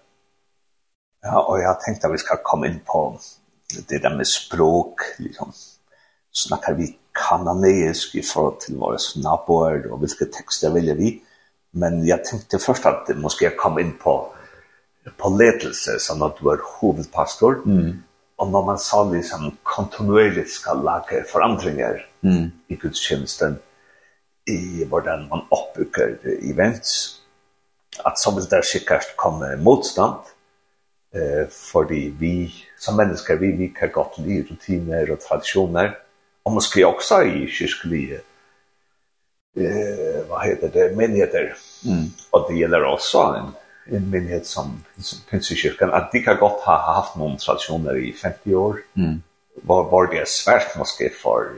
Ja, och jag tänkte at vi skal komme inn på det der med språk liksom. Snakker vi kananeisk i forhold til våre naboer og hvilke tekster väljer vi? Men jeg tenkte først at det måske jeg komma inn på på ledelse sånn at du er hovedpastor. mm. Og når man sa liksom kontinuerligt skal lage forandringer mm. i gudstjänsten i hvordan man oppbygger events at så vil det sikkert komme motstand mm eh fordi vi som mennesker vi vi kan godt lide rutiner og traditioner og måske også i kirkelige eh vad heter det menigheter mm. og det gjelder også en en menighet som Pinsekyrkan at de kan godt ha haft noen traditioner i 50 år mm. var var det svært måske for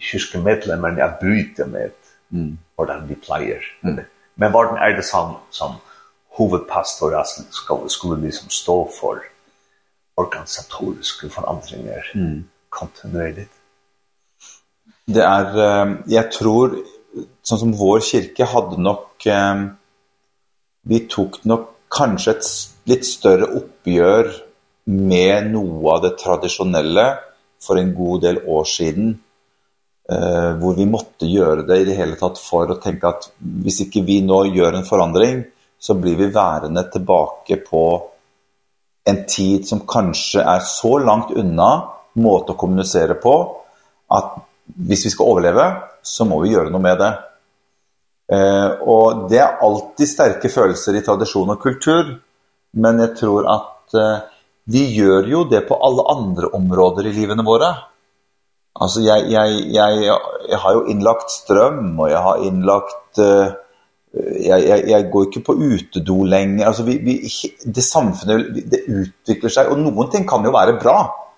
kyrkomedlemmarna å bryte med mm. hvordan de pleier mm. men hvordan er det som som hovedpastor alltså skulle skulle liksom stå för organisatoriske forandringer mm. kontinuerlig. Det är eh, jag tror sånn som vår kirke hadde nok eh, vi tok nok kanskje et litt større oppgjør med noe av det tradisjonelle for en god del år siden eh, hvor vi måtte gjøre det i det hele tatt for å tenke at hvis ikke vi nå gjør en forandring så blir vi værende tilbake på en tid som kanskje er så langt unna måte å kommunisere på, at hvis vi skal overleve, så må vi gjøre noe med det. Eh, og det er alltid sterke følelser i tradisjon og kultur, men jeg tror at eh, vi gjør jo det på alle andre områder i livene våre. Altså, jeg, jeg, jeg, jeg har jo innlagt strøm, og jeg har innlagt... Eh, jag jag jag går ikke på utedo lenger. alltså vi vi det samfunnet det utvecklar sig och någonting kan ju vara bra.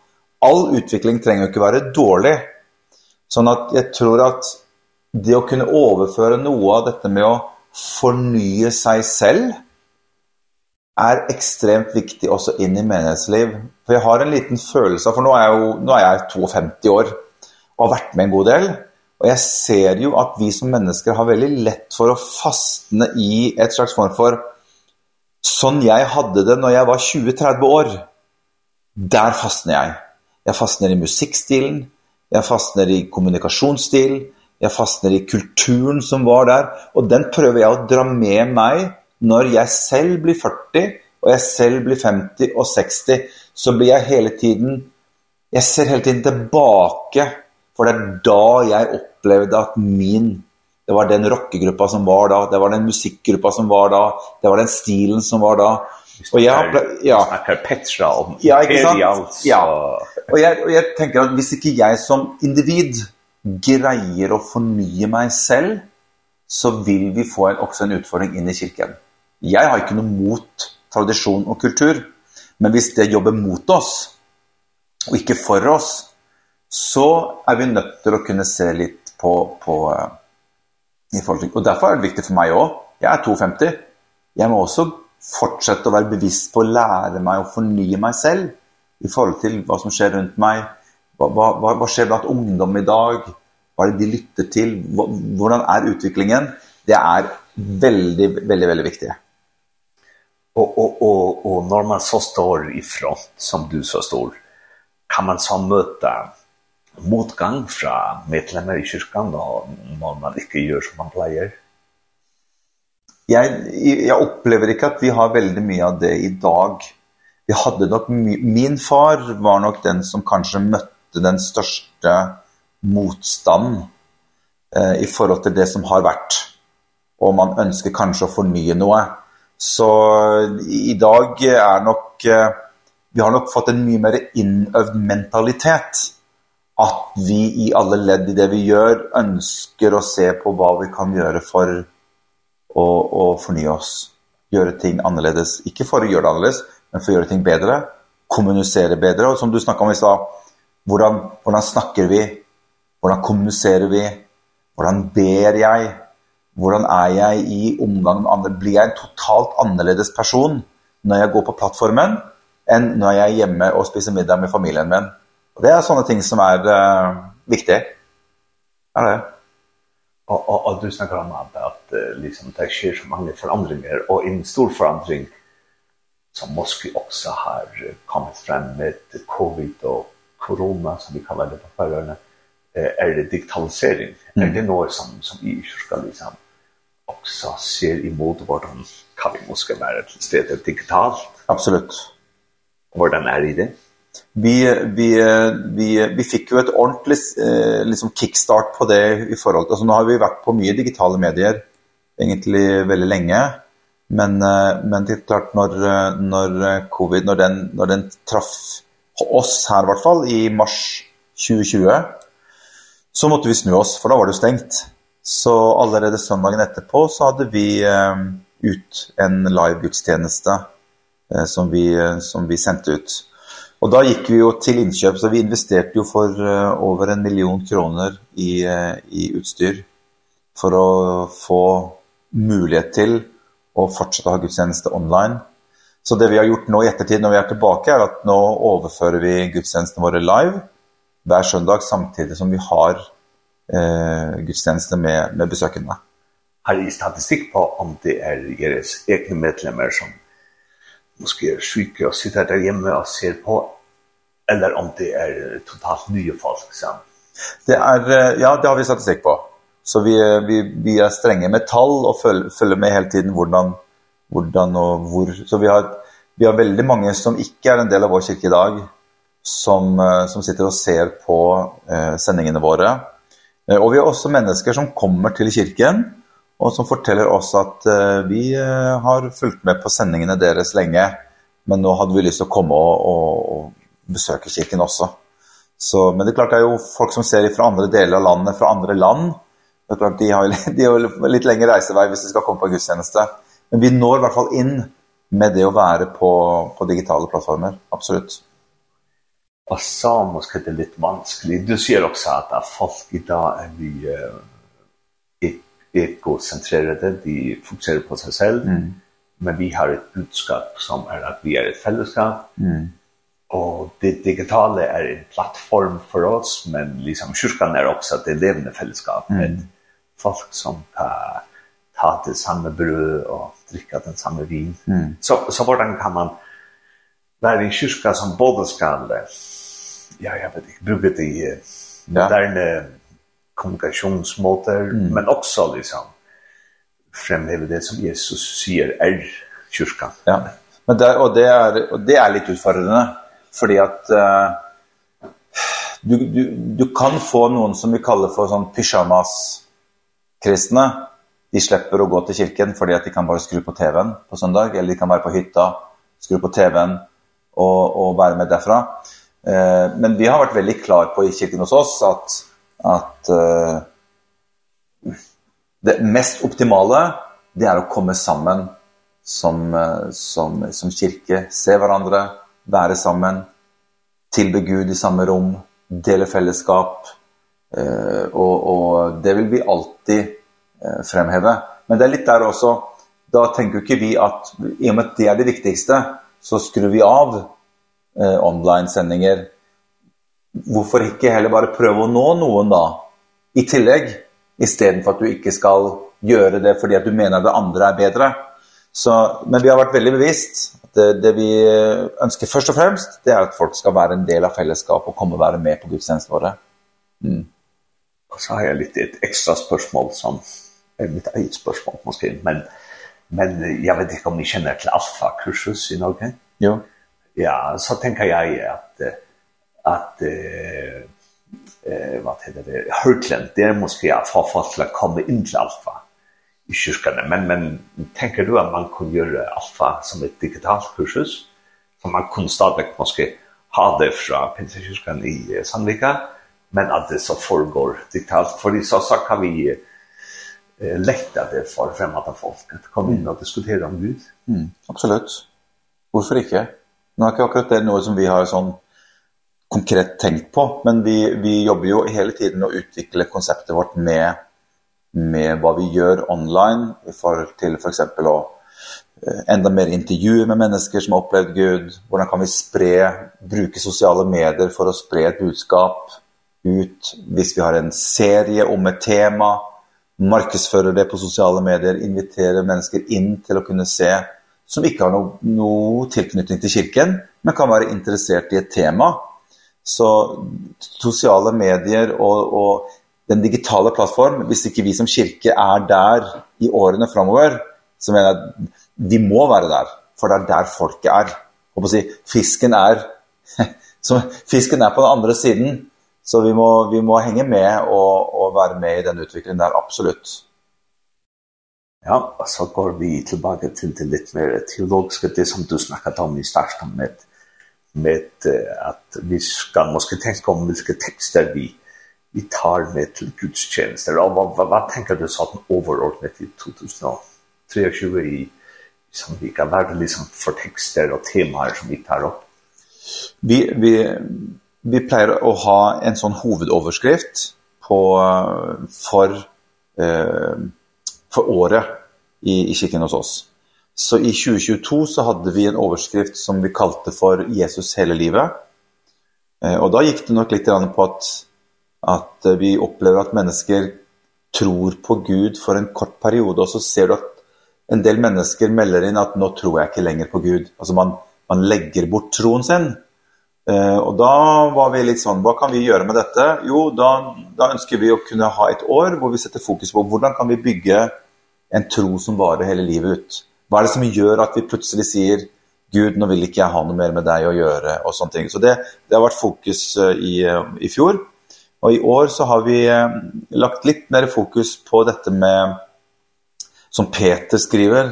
All utveckling trenger ju ikke vara dålig. Sånn att jag tror att det å kunne overføre noe av dette med å fornye seg selv er ekstremt viktig også inn i menighetsliv. For jeg har en liten følelse for nå er jeg jo nå er jeg 52 år og har vært med en god del, Og jeg ser jo at vi som mennesker har veldig lett for å fastne i et slags form for sånn jeg hadde det når jeg var 20-30 år. Der fastner jeg. Jeg fastner i musikkstilen, jeg fastner i kommunikasjonsstil, jeg fastner i kulturen som var der, og den prøver jeg å dra med meg når jeg selv blir 40, og jeg selv blir 50 og 60, så blir jeg hele tiden, jeg ser hele tiden tilbake For det er da jeg opplevde at min, det var den rockegruppa som var da, det var den musikkgruppa som var da, det var den stilen som var da. Og jeg har ja. Perpetra om ja, ikke sant? Ja. Og jeg, og jeg tenker at hvis ikke jeg som individ greier å fornye meg selv, så vil vi få en, også en utfordring inn i kirken. Jeg har ikke noe mot tradisjon og kultur, men hvis det jobber mot oss, og ikke for oss, så er vi nødt til å kunne se litt på, på i forhold til, og derfor er det viktig for meg også, jeg er 52, jeg må også fortsette å være bevisst på å lære meg å fornye meg selv i forhold til hva som skjer rundt meg, hva, hva, hva skjer blant ungdom i dag, hva er det de lytter til, hva, hvordan er utviklingen, det er veldig, veldig, veldig viktig. Och och och och når man så står i front som du så står kan man så möta motgang fra medlemmer i kyrkan da, når man ikke gjør som man pleier? Jeg, jeg opplever ikke at vi har veldig mye av det i dag. Vi hadde nok, min far var nok den som kanskje møtte den største motstand eh, i forhold til det som har vært. Og man ønsker kanskje å fornye noe. Så i dag er nok, vi har nok fått en mye mer innøvd mentalitet at vi i alle ledd i det vi gjør, ønsker å se på hva vi kan gjøre for å, å fornye oss. Gjøre ting annerledes. Ikke for å gjøre det annerledes, men for å gjøre ting bedre. Kommunisere bedre. Og som du snakket om i stad, hvordan, hvordan snakker vi? Hvordan kommuniserer vi? Hvordan ber jeg? Hvordan er jeg i omgang med andre? Blir jeg en totalt annerledes person når jeg går på plattformen, enn når jeg er hjemme og spiser middag med familien min? Og det er sånne ting som er uh, viktige. Er det? Og, og, og du snakker om at, at liksom, det skjer så mange forandringer, og en stor forandring som måske også har kommet frem med covid og corona, som vi kaller det på færøyene, er det digitalisering. Mm. Er det noe som, som vi ikke skal liksom, også ser imot hvordan kan vi måske være til stedet digitalt? Absolutt. Hvordan er det i det? vi vi vi vi fick ju ett ordentligt eh, liksom kickstart på det i förhåll alltså nu har vi varit på mycket digitala medier egentligen väldigt länge men eh, men det är klart när när covid när den när den traff oss här i vart fall i mars 2020 så måste vi snu oss för då var det stängt så allerede söndagen etterpå så hade vi eh, ut en live gudstjeneste eh, som vi som vi sendte ut. Och då gick vi ju till inköp så vi investerade ju för över en miljon kronor i i utstyr för att få möjlighet till fortsette fortsätta ha gudstjänster online. Så det vi har gjort nu i ettertid när vi er tilbake, er att nu overfører vi gudstjenestene våra live hver söndag samtidigt som vi har eh gudstjänster med med besökarna. Har ni statistik på om det är er deras egna medlemmar som måske är sjuka och sitter där hemma och ser på eller om det är totalt nya folk sen. Det är ja, det har vi statistik på. Så vi vi vi är stränga med tall och följer följer med hela tiden hurdan hurdan och hur så vi har vi har väldigt många som inte är en del av vår kyrka idag som som sitter och ser på eh sändningarna våra. Eh och vi har också människor som kommer till kyrkan og som forteller oss at uh, vi uh, har fulgt med på sendingene deres lenge, men nå hadde vi lyst til å komme og, og, og besøke kirken også. Så, men det er klart det er jo folk som ser fra andre deler av landet, fra andre land, det er klart de har, de har litt lengre reisevei hvis de skal komme på gudstjeneste. Men vi når i hvert fall inn med det å være på, på digitale plattformer, absolutt. Og så måske det er litt vanskelig. Du ser også at folk i dag er mye egocentrerade, de fokuserar på sig själv. Mm. Men vi har ett budskap som är att vi är ett fällskap. Mm. Och det digitala är en plattform för oss, men liksom kyrkan är också att det levande fällskap med mm. folk som kan ta det samma bröd och dricka den samma vin. Mm. Så, så hvordan kan man være en kyrka som både skal, ja, jag vet inte, bruka det i moderne kommunikationsmåter mm. men också liksom framhäver det som Jesus säger är kyrkan. Ja. Men det och det är och det är lite utfordrande fordi att uh, du du du kan få någon som vi kallar för sån pyjamas kristna de slipper å gå til kirken fordi at de kan bare skru på TV-en på søndag, eller de kan være på hytta, skru på TV-en og, og være med derfra. Eh, men vi har varit väldigt klar på i kyrkan hos oss att at uh, det mest optimale det er å komme sammen som, uh, som, som kirke, se hverandre, være sammen, tilbe Gud i samme rom, dele fellesskap, eh, uh, og, og det vil vi alltid eh, fremheve. Men det er litt der også, da tenker ju ikke vi at i og med at det er det viktigste, så skrur vi av eh, online-sendinger, hvorfor ikke heller bare prøve å nå noen da, i tillegg, i stedet for at du ikke skal gjøre det fordi at du mener det andre er bedre. Så, men vi har vært veldig bevisst at det, det vi ønsker først og fremst, det er at folk skal være en del av fellesskapet og komme og være med på gudstjenesten våre. Mm. Og så har jeg litt et ekstra spørsmål som er mitt eget spørsmål, måske, men, men jeg vet ikke om ni kjenner til Alfa-kursus i Norge? Jo. Ja, så tenker jeg at at eh eh vad heter det Hurtland det måste jag få folk att komma in till alfa i kyrkan men men tänker du att man kunde göra alfa som ett digitalt kursus som man kan starta kanske ha det från pinsekyrkan i Sandvika men att det så förgår digitalt för det så så kan vi eh, lätta det för främmande folk att komma in och diskutera om Gud. Mm, absolut. Varför inte? Nu har jag akkurat det nu som vi har sånn konkret tänkt på, men vi, vi jobbar ju hela tiden och utvecklar konceptet vårt med, med vad vi gör online i förhållande till för exempel att enda mer intervjuer med mennesker som har opplevd Gud, hvordan kan vi spre, bruke sosiale medier for å spre et budskap ut, hvis vi har en serie om et tema, markedsføre det på sosiale medier, invitere mennesker inn til å kunne se, som ikke har noe, noe tilknytning til kirken, men kan være interessert i et tema, Så sociala medier och och den digitala plattform, hvis ikke vi som kirke er der i årene fremover, så mener jeg at vi må være der, for det er der folket er. Og på å si, fisken er, så fisken er på den andre siden, så vi må, vi må henge med og, og være med i den utviklingen der, absolutt. Ja, og så går vi tilbake til det litt mer teologiske, det som du snakket om i starten med, med att vi ska måske tänka om hvilke tekster vi vi tar med till gudstjänster. Og vad, vad, hva tänker du sånn overordnet i 2023 i som vi kan være liksom för texter och teman som vi tar upp? Vi, vi, vi pleier att ha en sån huvudöverskrift på, för, eh, för året i, i kyrkan hos oss. Så i 2022 så hade vi en överskrift som vi kallade för Jesus hela livet. Eh och då gick det nok lite grann på att att vi upplever att människor tror på Gud för en kort period och så ser du att en del människor melder in att nu tror jag inte längre på Gud. Alltså man man lägger bort tron sen. Eh och då var vi lite sånn, vad kan vi göra med detta? Jo, då då önskar vi att kunna ha ett år hvor vi sätter fokus på hur kan vi bygga en tro som varar hela livet ut. Hva er det som gör att vi plötsligt säger Gud, nu vill inte jag ha något mer med dig att göra och sånt ting. Så det det har varit fokus i i fjor. Och i år så har vi lagt lite mer fokus på detta med som Peter skriver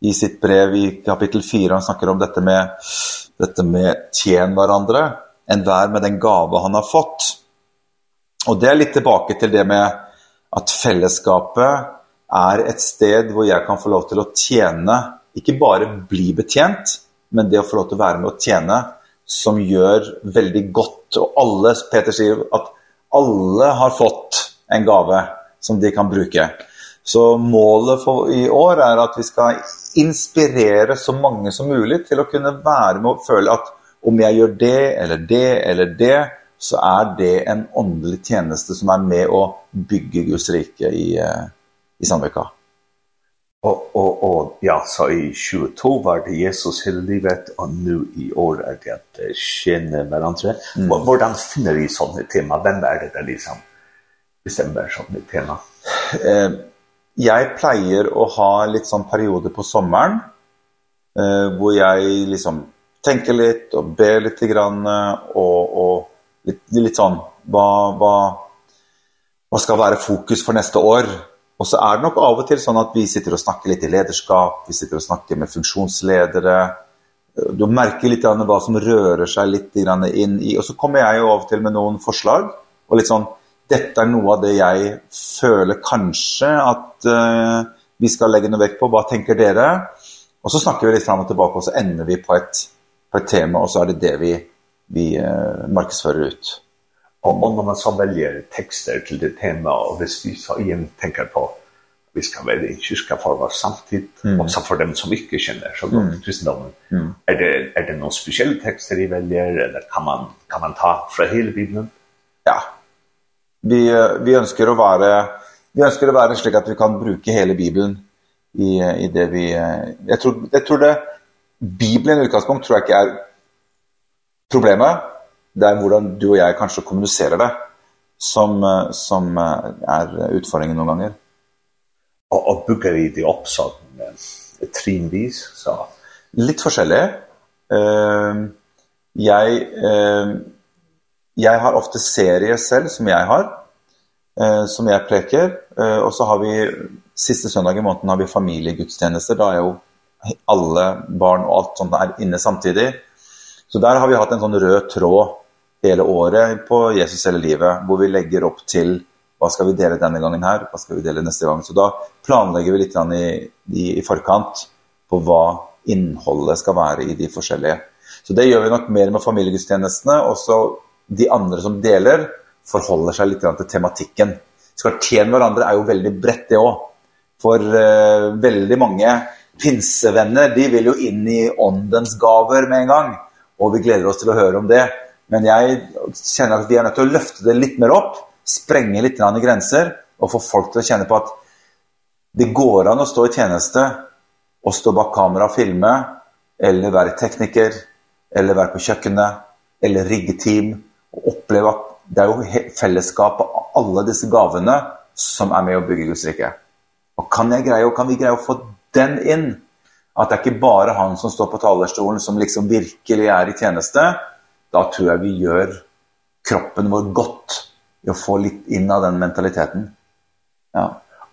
i sitt brev i kapitel 4 han snackar om detta med detta med tjen varandra en vär med den gave han har fått. Och det är lite tilbake till det med att fellesskapet, er et sted hvor jeg kan få lov til å tjene, ikke bare bli betjent, men det å få lov til å være med å tjene, som gjør veldig godt, og alle, Peter sier at alle har fått en gave som de kan bruke. Så målet for i år er at vi skal inspirere så mange som mulig til å kunne være med og føle at om jeg gjør det, eller det, eller det, så er det en åndelig tjeneste som er med å bygge Guds rike i, uh, i samvecka. Og, og, og ja så i 22 var det Jesus hele livet og nu i år er det att känna varandra. Mm. Och vart finner vi sånne tema vem är det där liksom bestämmer sånne tema. Eh jag plejer att ha litt sånn perioder på sommaren eh hvor jag liksom tänker lite och ber lite grann och och lite litt sånn, vad vad vad ska vara fokus för nästa år Och så är det nok av och till sånn att vi sitter och snackar lite ledarskap, vi sitter och snackar med funktionsledare. Du märker lite grann vad som rör sig lite grann in i och så kommer jag jo av og till med någon förslag och litt sånn, detta är något av det jag føler kanske att uh, vi ska lägga noe vekt på vad tänker dere? Och så snackar vi lite fram och tillbaka och så ender vi på ett på ett tema och så är det det vi vi uh, markedsfører ut. Og om man som velger texter till det tema och hvis vi så igjen tenker på vi ska være i kyrka for vår samtid mm. også så dem som ikke kjenner så gott mm. kristendommen, Mm. Är det är det någon speciell tekster vi velger, eller kan man kan man ta från hela bibeln? Ja. Vi vi önskar att vara vi önskar å vara slik att vi kan bruka hela bibeln i i det vi jag tror jeg tror det bibeln i utgångspunkt tror jag ikke är problemet det er hvordan du og jeg kanskje kommuniserer det som, som er utfordringen noen ganger. Og, og bygger vi det opp sånn trinvis? Så. Litt forskjellig. Uh, jeg, uh, jeg har ofte serier selv som jeg har, uh, som jeg preker, uh, og så har vi siste søndag i måneden har vi familiegudstjenester, da er jo alle barn og alt sånt er inne samtidig. Så der har vi hatt en sånn rød tråd hele året på Jesus hele livet, hvor vi legger opp til hva skal vi dele denne gangen her, hva skal vi dele neste gang. Så da planlegger vi litt i, i, i forkant på hva innholdet skal være i de forskjellige. Så det gjør vi nok mer med familiegudstjenestene, og så de andre som deler forholder seg litt til tematikken. Skal tjene hverandre er jo veldig bredt det også. For uh, veldig mange pinsevenner, de vil jo inn i åndens gaver med en gang, og vi gleder oss til å høre om det. Men jag känner att vi är til att lyfta det lite mer upp, spränga lite grann i gränser och få folk att känna på att det går an å stå i tjänste och stå bak kamera och filme, eller være tekniker eller være på kjøkkenet, eller rigge team och uppleva att det är ju fellesskap av alla dessa gavene som är med och bygger Guds rike. Och kan jag greie, och kan vi greie å få den in att det är inte bara han som står på talarstolen som liksom virkelig är i tjänste da tror jeg vi gjør kroppen vår godt i å få litt inn av den mentaliteten. Ja.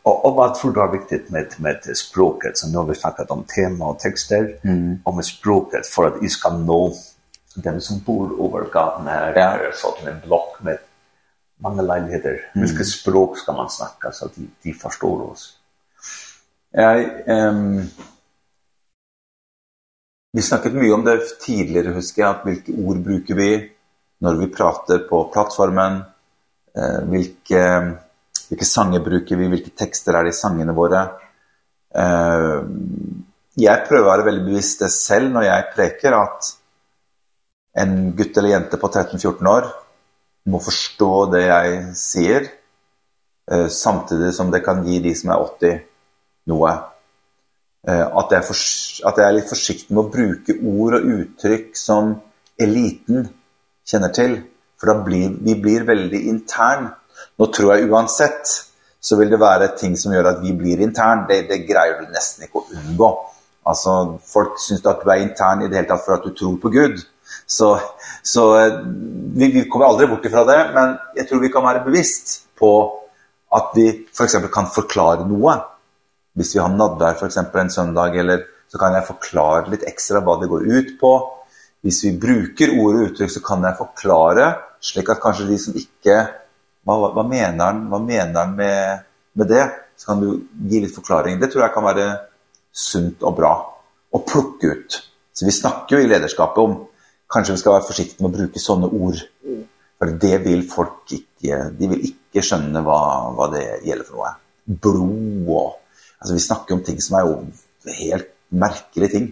Og, og hva tror du er viktig med, med språket? Så nå har vi snakket om tema og tekster, mm. og med språket for at vi skal nå dem som bor over gaten her, ja. er sånn en blokk med mange leiligheter. Mm. Vilket språk skal man snakke så de, de forstår oss? Jag... Um, Vi snakket mye om det tidligere, husker jeg, at hvilke ord bruker vi når vi prater på plattformen, eh, hvilke, hvilke sanger bruker vi, hvilke tekster er det i sangene våre. Eh, jeg prøver å være veldig bevisst det selv når jeg preker, at en gutt eller jente på 13-14 år må forstå det jeg sier, eh, samtidig som det kan gi de som er 80 noe eh att jeg for, at att er är lite med att bruka ord och uttryck som eliten känner till för då blir vi blir väldigt intern. Nå tror jag uansett så vill det vara ting som gör att vi blir intern. Det det grejer du nästan ikke å undgå. Alltså folk syns att du är intern i det hela för att du tror på Gud. Så så vi vi kommer aldrig bort ifrån det, men jag tror vi kan vara bevisst på att vi för exempel kan förklara något hvis vi har der for eksempel en søndag, eller så kan jeg forklare litt ekstra hva det går ut på. Hvis vi bruker ord og uttrykk, så kan jeg forklare, slik at kanskje de som ikke, hva, hva mener han, hva mener han med, med det, så kan du gi litt forklaring. Det tror jeg kan være sunt og bra å plukke ut. Så vi snakker jo i lederskapet om, kanskje vi skal være forsiktige med å bruke sånne ord, for det vil folk ikke, de vil ikke skjønne hva, hva det gjelder for noe. Blod og altså vi snakker om ting som er jo helt merkelige ting.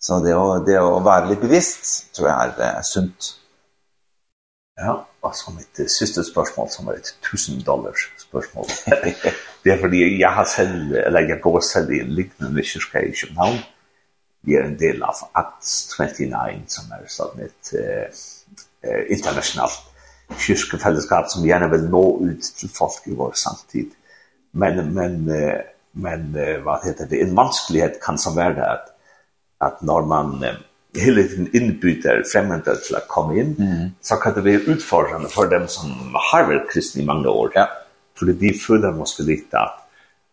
Så det å, det å være litt bevisst tror jeg er, er sunt. Ja, og så mitt siste spørsmål som er et tusen dollars spørsmål. det er fordi jeg har selv, eller jeg går selv i en liknende kyrka i København. Vi er en del av Acts 29 som er sånn et eh, internasjonalt kyrkefellesskap som gjerne vil nå ut til folk i vår samtid. Men, men eh, men eh, vad heter det en vansklighet kan som vara att att när man eh, hela tiden inbyter främmande till att komma in mm. så kan det bli utfordrande för dem som har varit kristna i många år ja för det följer måste lite att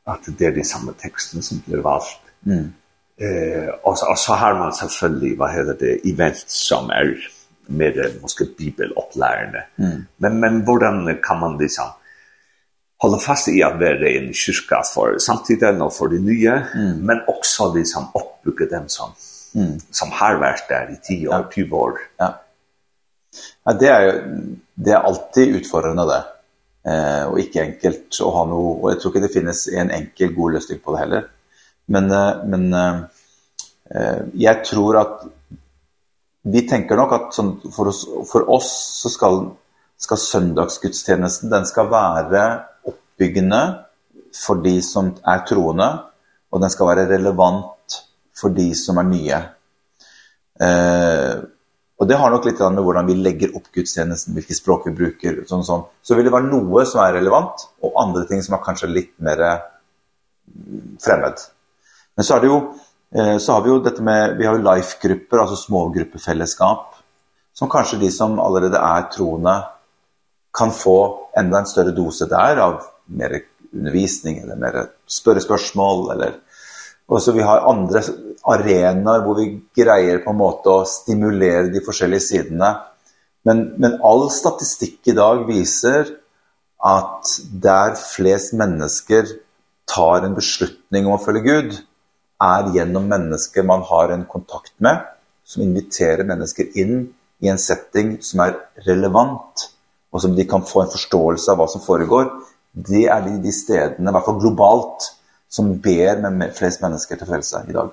att det är den samma texten som blir valt mm. eh och så, och så har man selvfølgelig, vad heter det event som är med måske bibeloppläring mm. men men hur kan man liksom hålla fast i att vara en kyrka för samtiden och för det nya, mm. men också liksom uppbygga dem som, mm. som har varit där i 10 år, ja. 20 år. Ja. ja, det är ju det är alltid utfordrande det. Eh, och inte enkelt att ha något, och jag tror inte det finns en enkel god lösning på det heller. Men, men eh, jag tror att vi tänker nog att som för oss, för oss så ska ska söndagsgudstjenesten den ska vara oppbyggende for de som er troende, og den skal være relevant for de som er nye. Eh, og det har nok litt med hvordan vi legger opp gudstjenesten, hvilke språk vi bruker, sånn sånn. Så vil det være noe som er relevant, og andre ting som er kanskje litt mer fremmed. Men så er det jo så har vi jo dette med vi har jo life-grupper, altså smågruppefellesskap som kanskje de som allerede er troende kan få enda en større dose der av mer undervisning eller mer spørre spørsmål eller og så vi har andra arenor hvor vi greier på en måte å stimulere de forskjellige sidene. Men men all statistikk i dag viser at der flest mennesker tar en beslutning om å følge Gud, er gjennom mennesker man har en kontakt med, som inviterer mennesker inn i en setting som er relevant, og som de kan få en forståelse av hva som foregår, det er de, de stedene, i hvert fall globalt, som ber med flest mennesker til frelse i dag.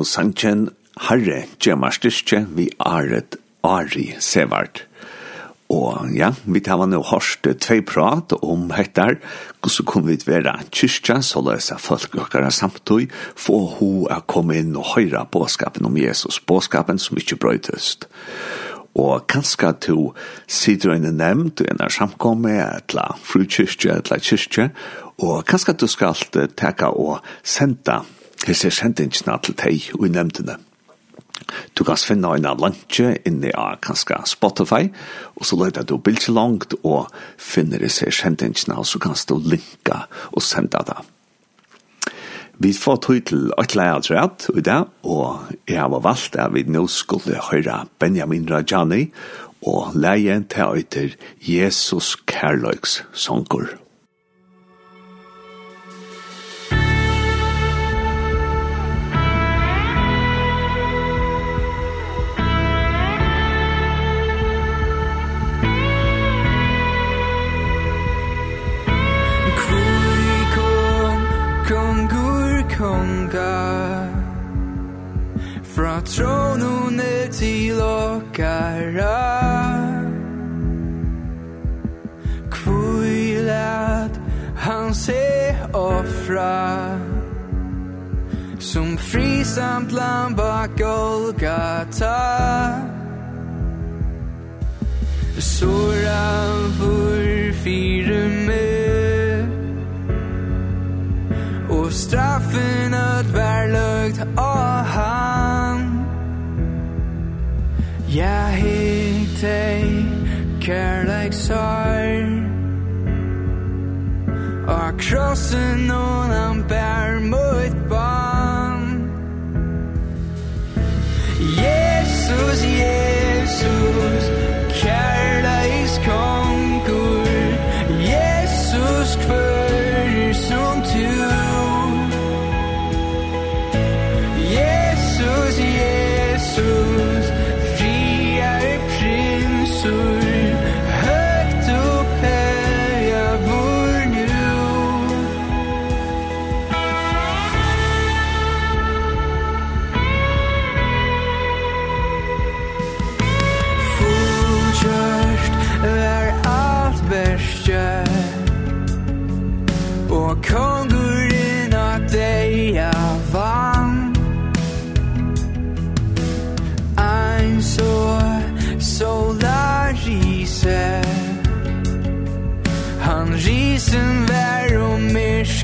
nu sanchen Herre gjemmer styrke vi aret Ari Sevart. Og ja, vi tar nå hørst tvei prat om hettar, så kom vi til være kyrkja, så løs jeg folk dere samtøy, for ho a kommet inn og høyre båskapen om Jesus, båskapen som ikke brøytest. Og kanskje to sider en nevnt, du er samkommet, etla frukyrkja, etla kyrkja, og kanskje du skal teka og senda Hesse er sendingsna til teg og i nevntene. Du kan finne en av lunche inne av kanska Spotify, og så leter du bilder langt og finner disse sendingsna, og så kan du linka og senda det. Vi får tog til et leiertrett i dag, og jeg har valgt at vi nå skulle høre Benjamin Rajani og leie til å Jesus Kærløks sånger. Fra tronen ner till åkara han se offra. Som frisamt lam bak Golgata. Sora vur fire med Og straffen at vær løgt av han. Ja, helt ei kærleik sorg Og krossen noen han bær mot barn Jesus, Jesus.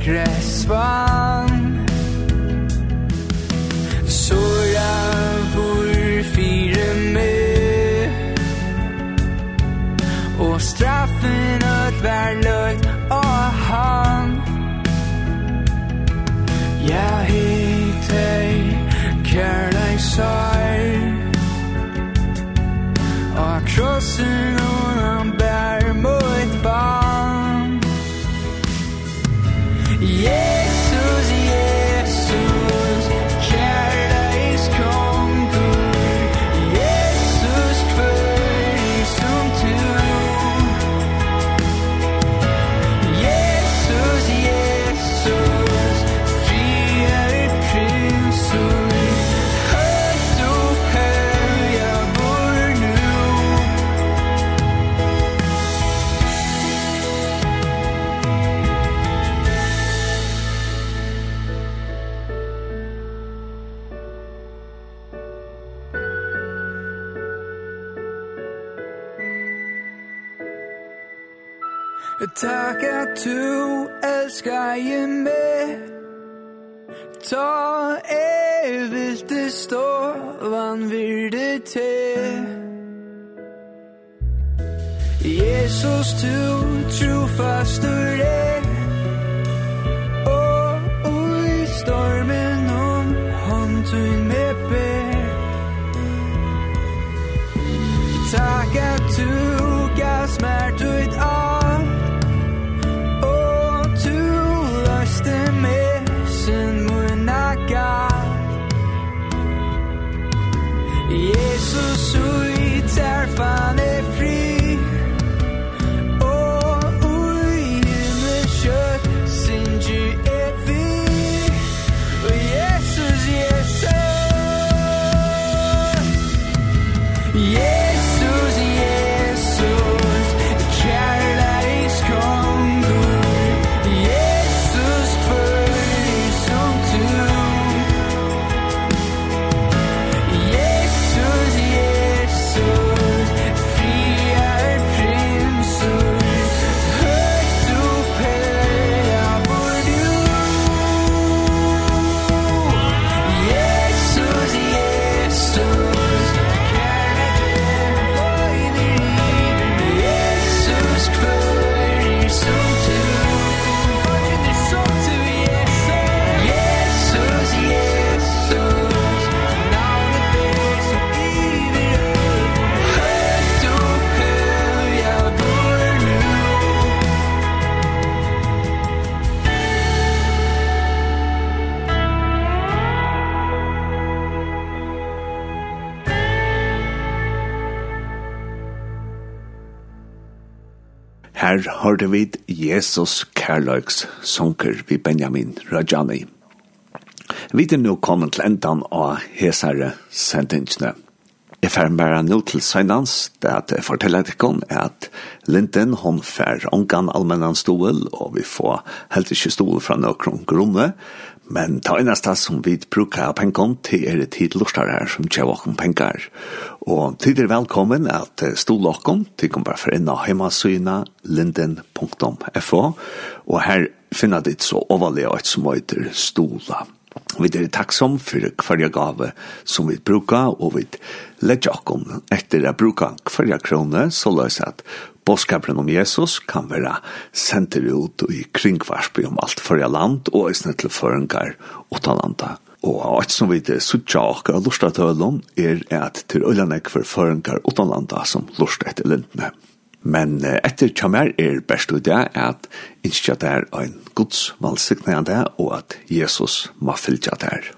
regress Du elsker jeg med. Ta er vil det stå Vann vil det til. Jesus, du tro fast du er find her hørte vi Jesus Kærløks sunker vi Benjamin Rajani. Vi er nå kommet til endan av hesare sendingsene. Jeg fer bare nå til søgnans, det at jeg forteller dere at Linden hon fer ångan allmennan stol, og vi får helt ikke stol fra noen grunne, Men ta einasta som vi brukar pengon til er tid lortar her som tjev okken pengar. Og tid er velkommen at stol okken, til kom bare for enn heimasyna linden.fo og her finna ditt så overlega et som heter stola. Vi er takksom for hver gave som vi bruker, og vi legger oss etter å bruka hver krone, så løs at Båskapen om Jesus kan være sendt ut i kringvarsby om alt førre land og i snitt til føringar utenlandet. Og alt som vi det suttja og lusta til er at til øylanek for føringar utenlandet som lusta etter lintene. Men etter kjammer er best ut det at innskja det er en gods valgsiktene av det, og at Jesus må fylle det er.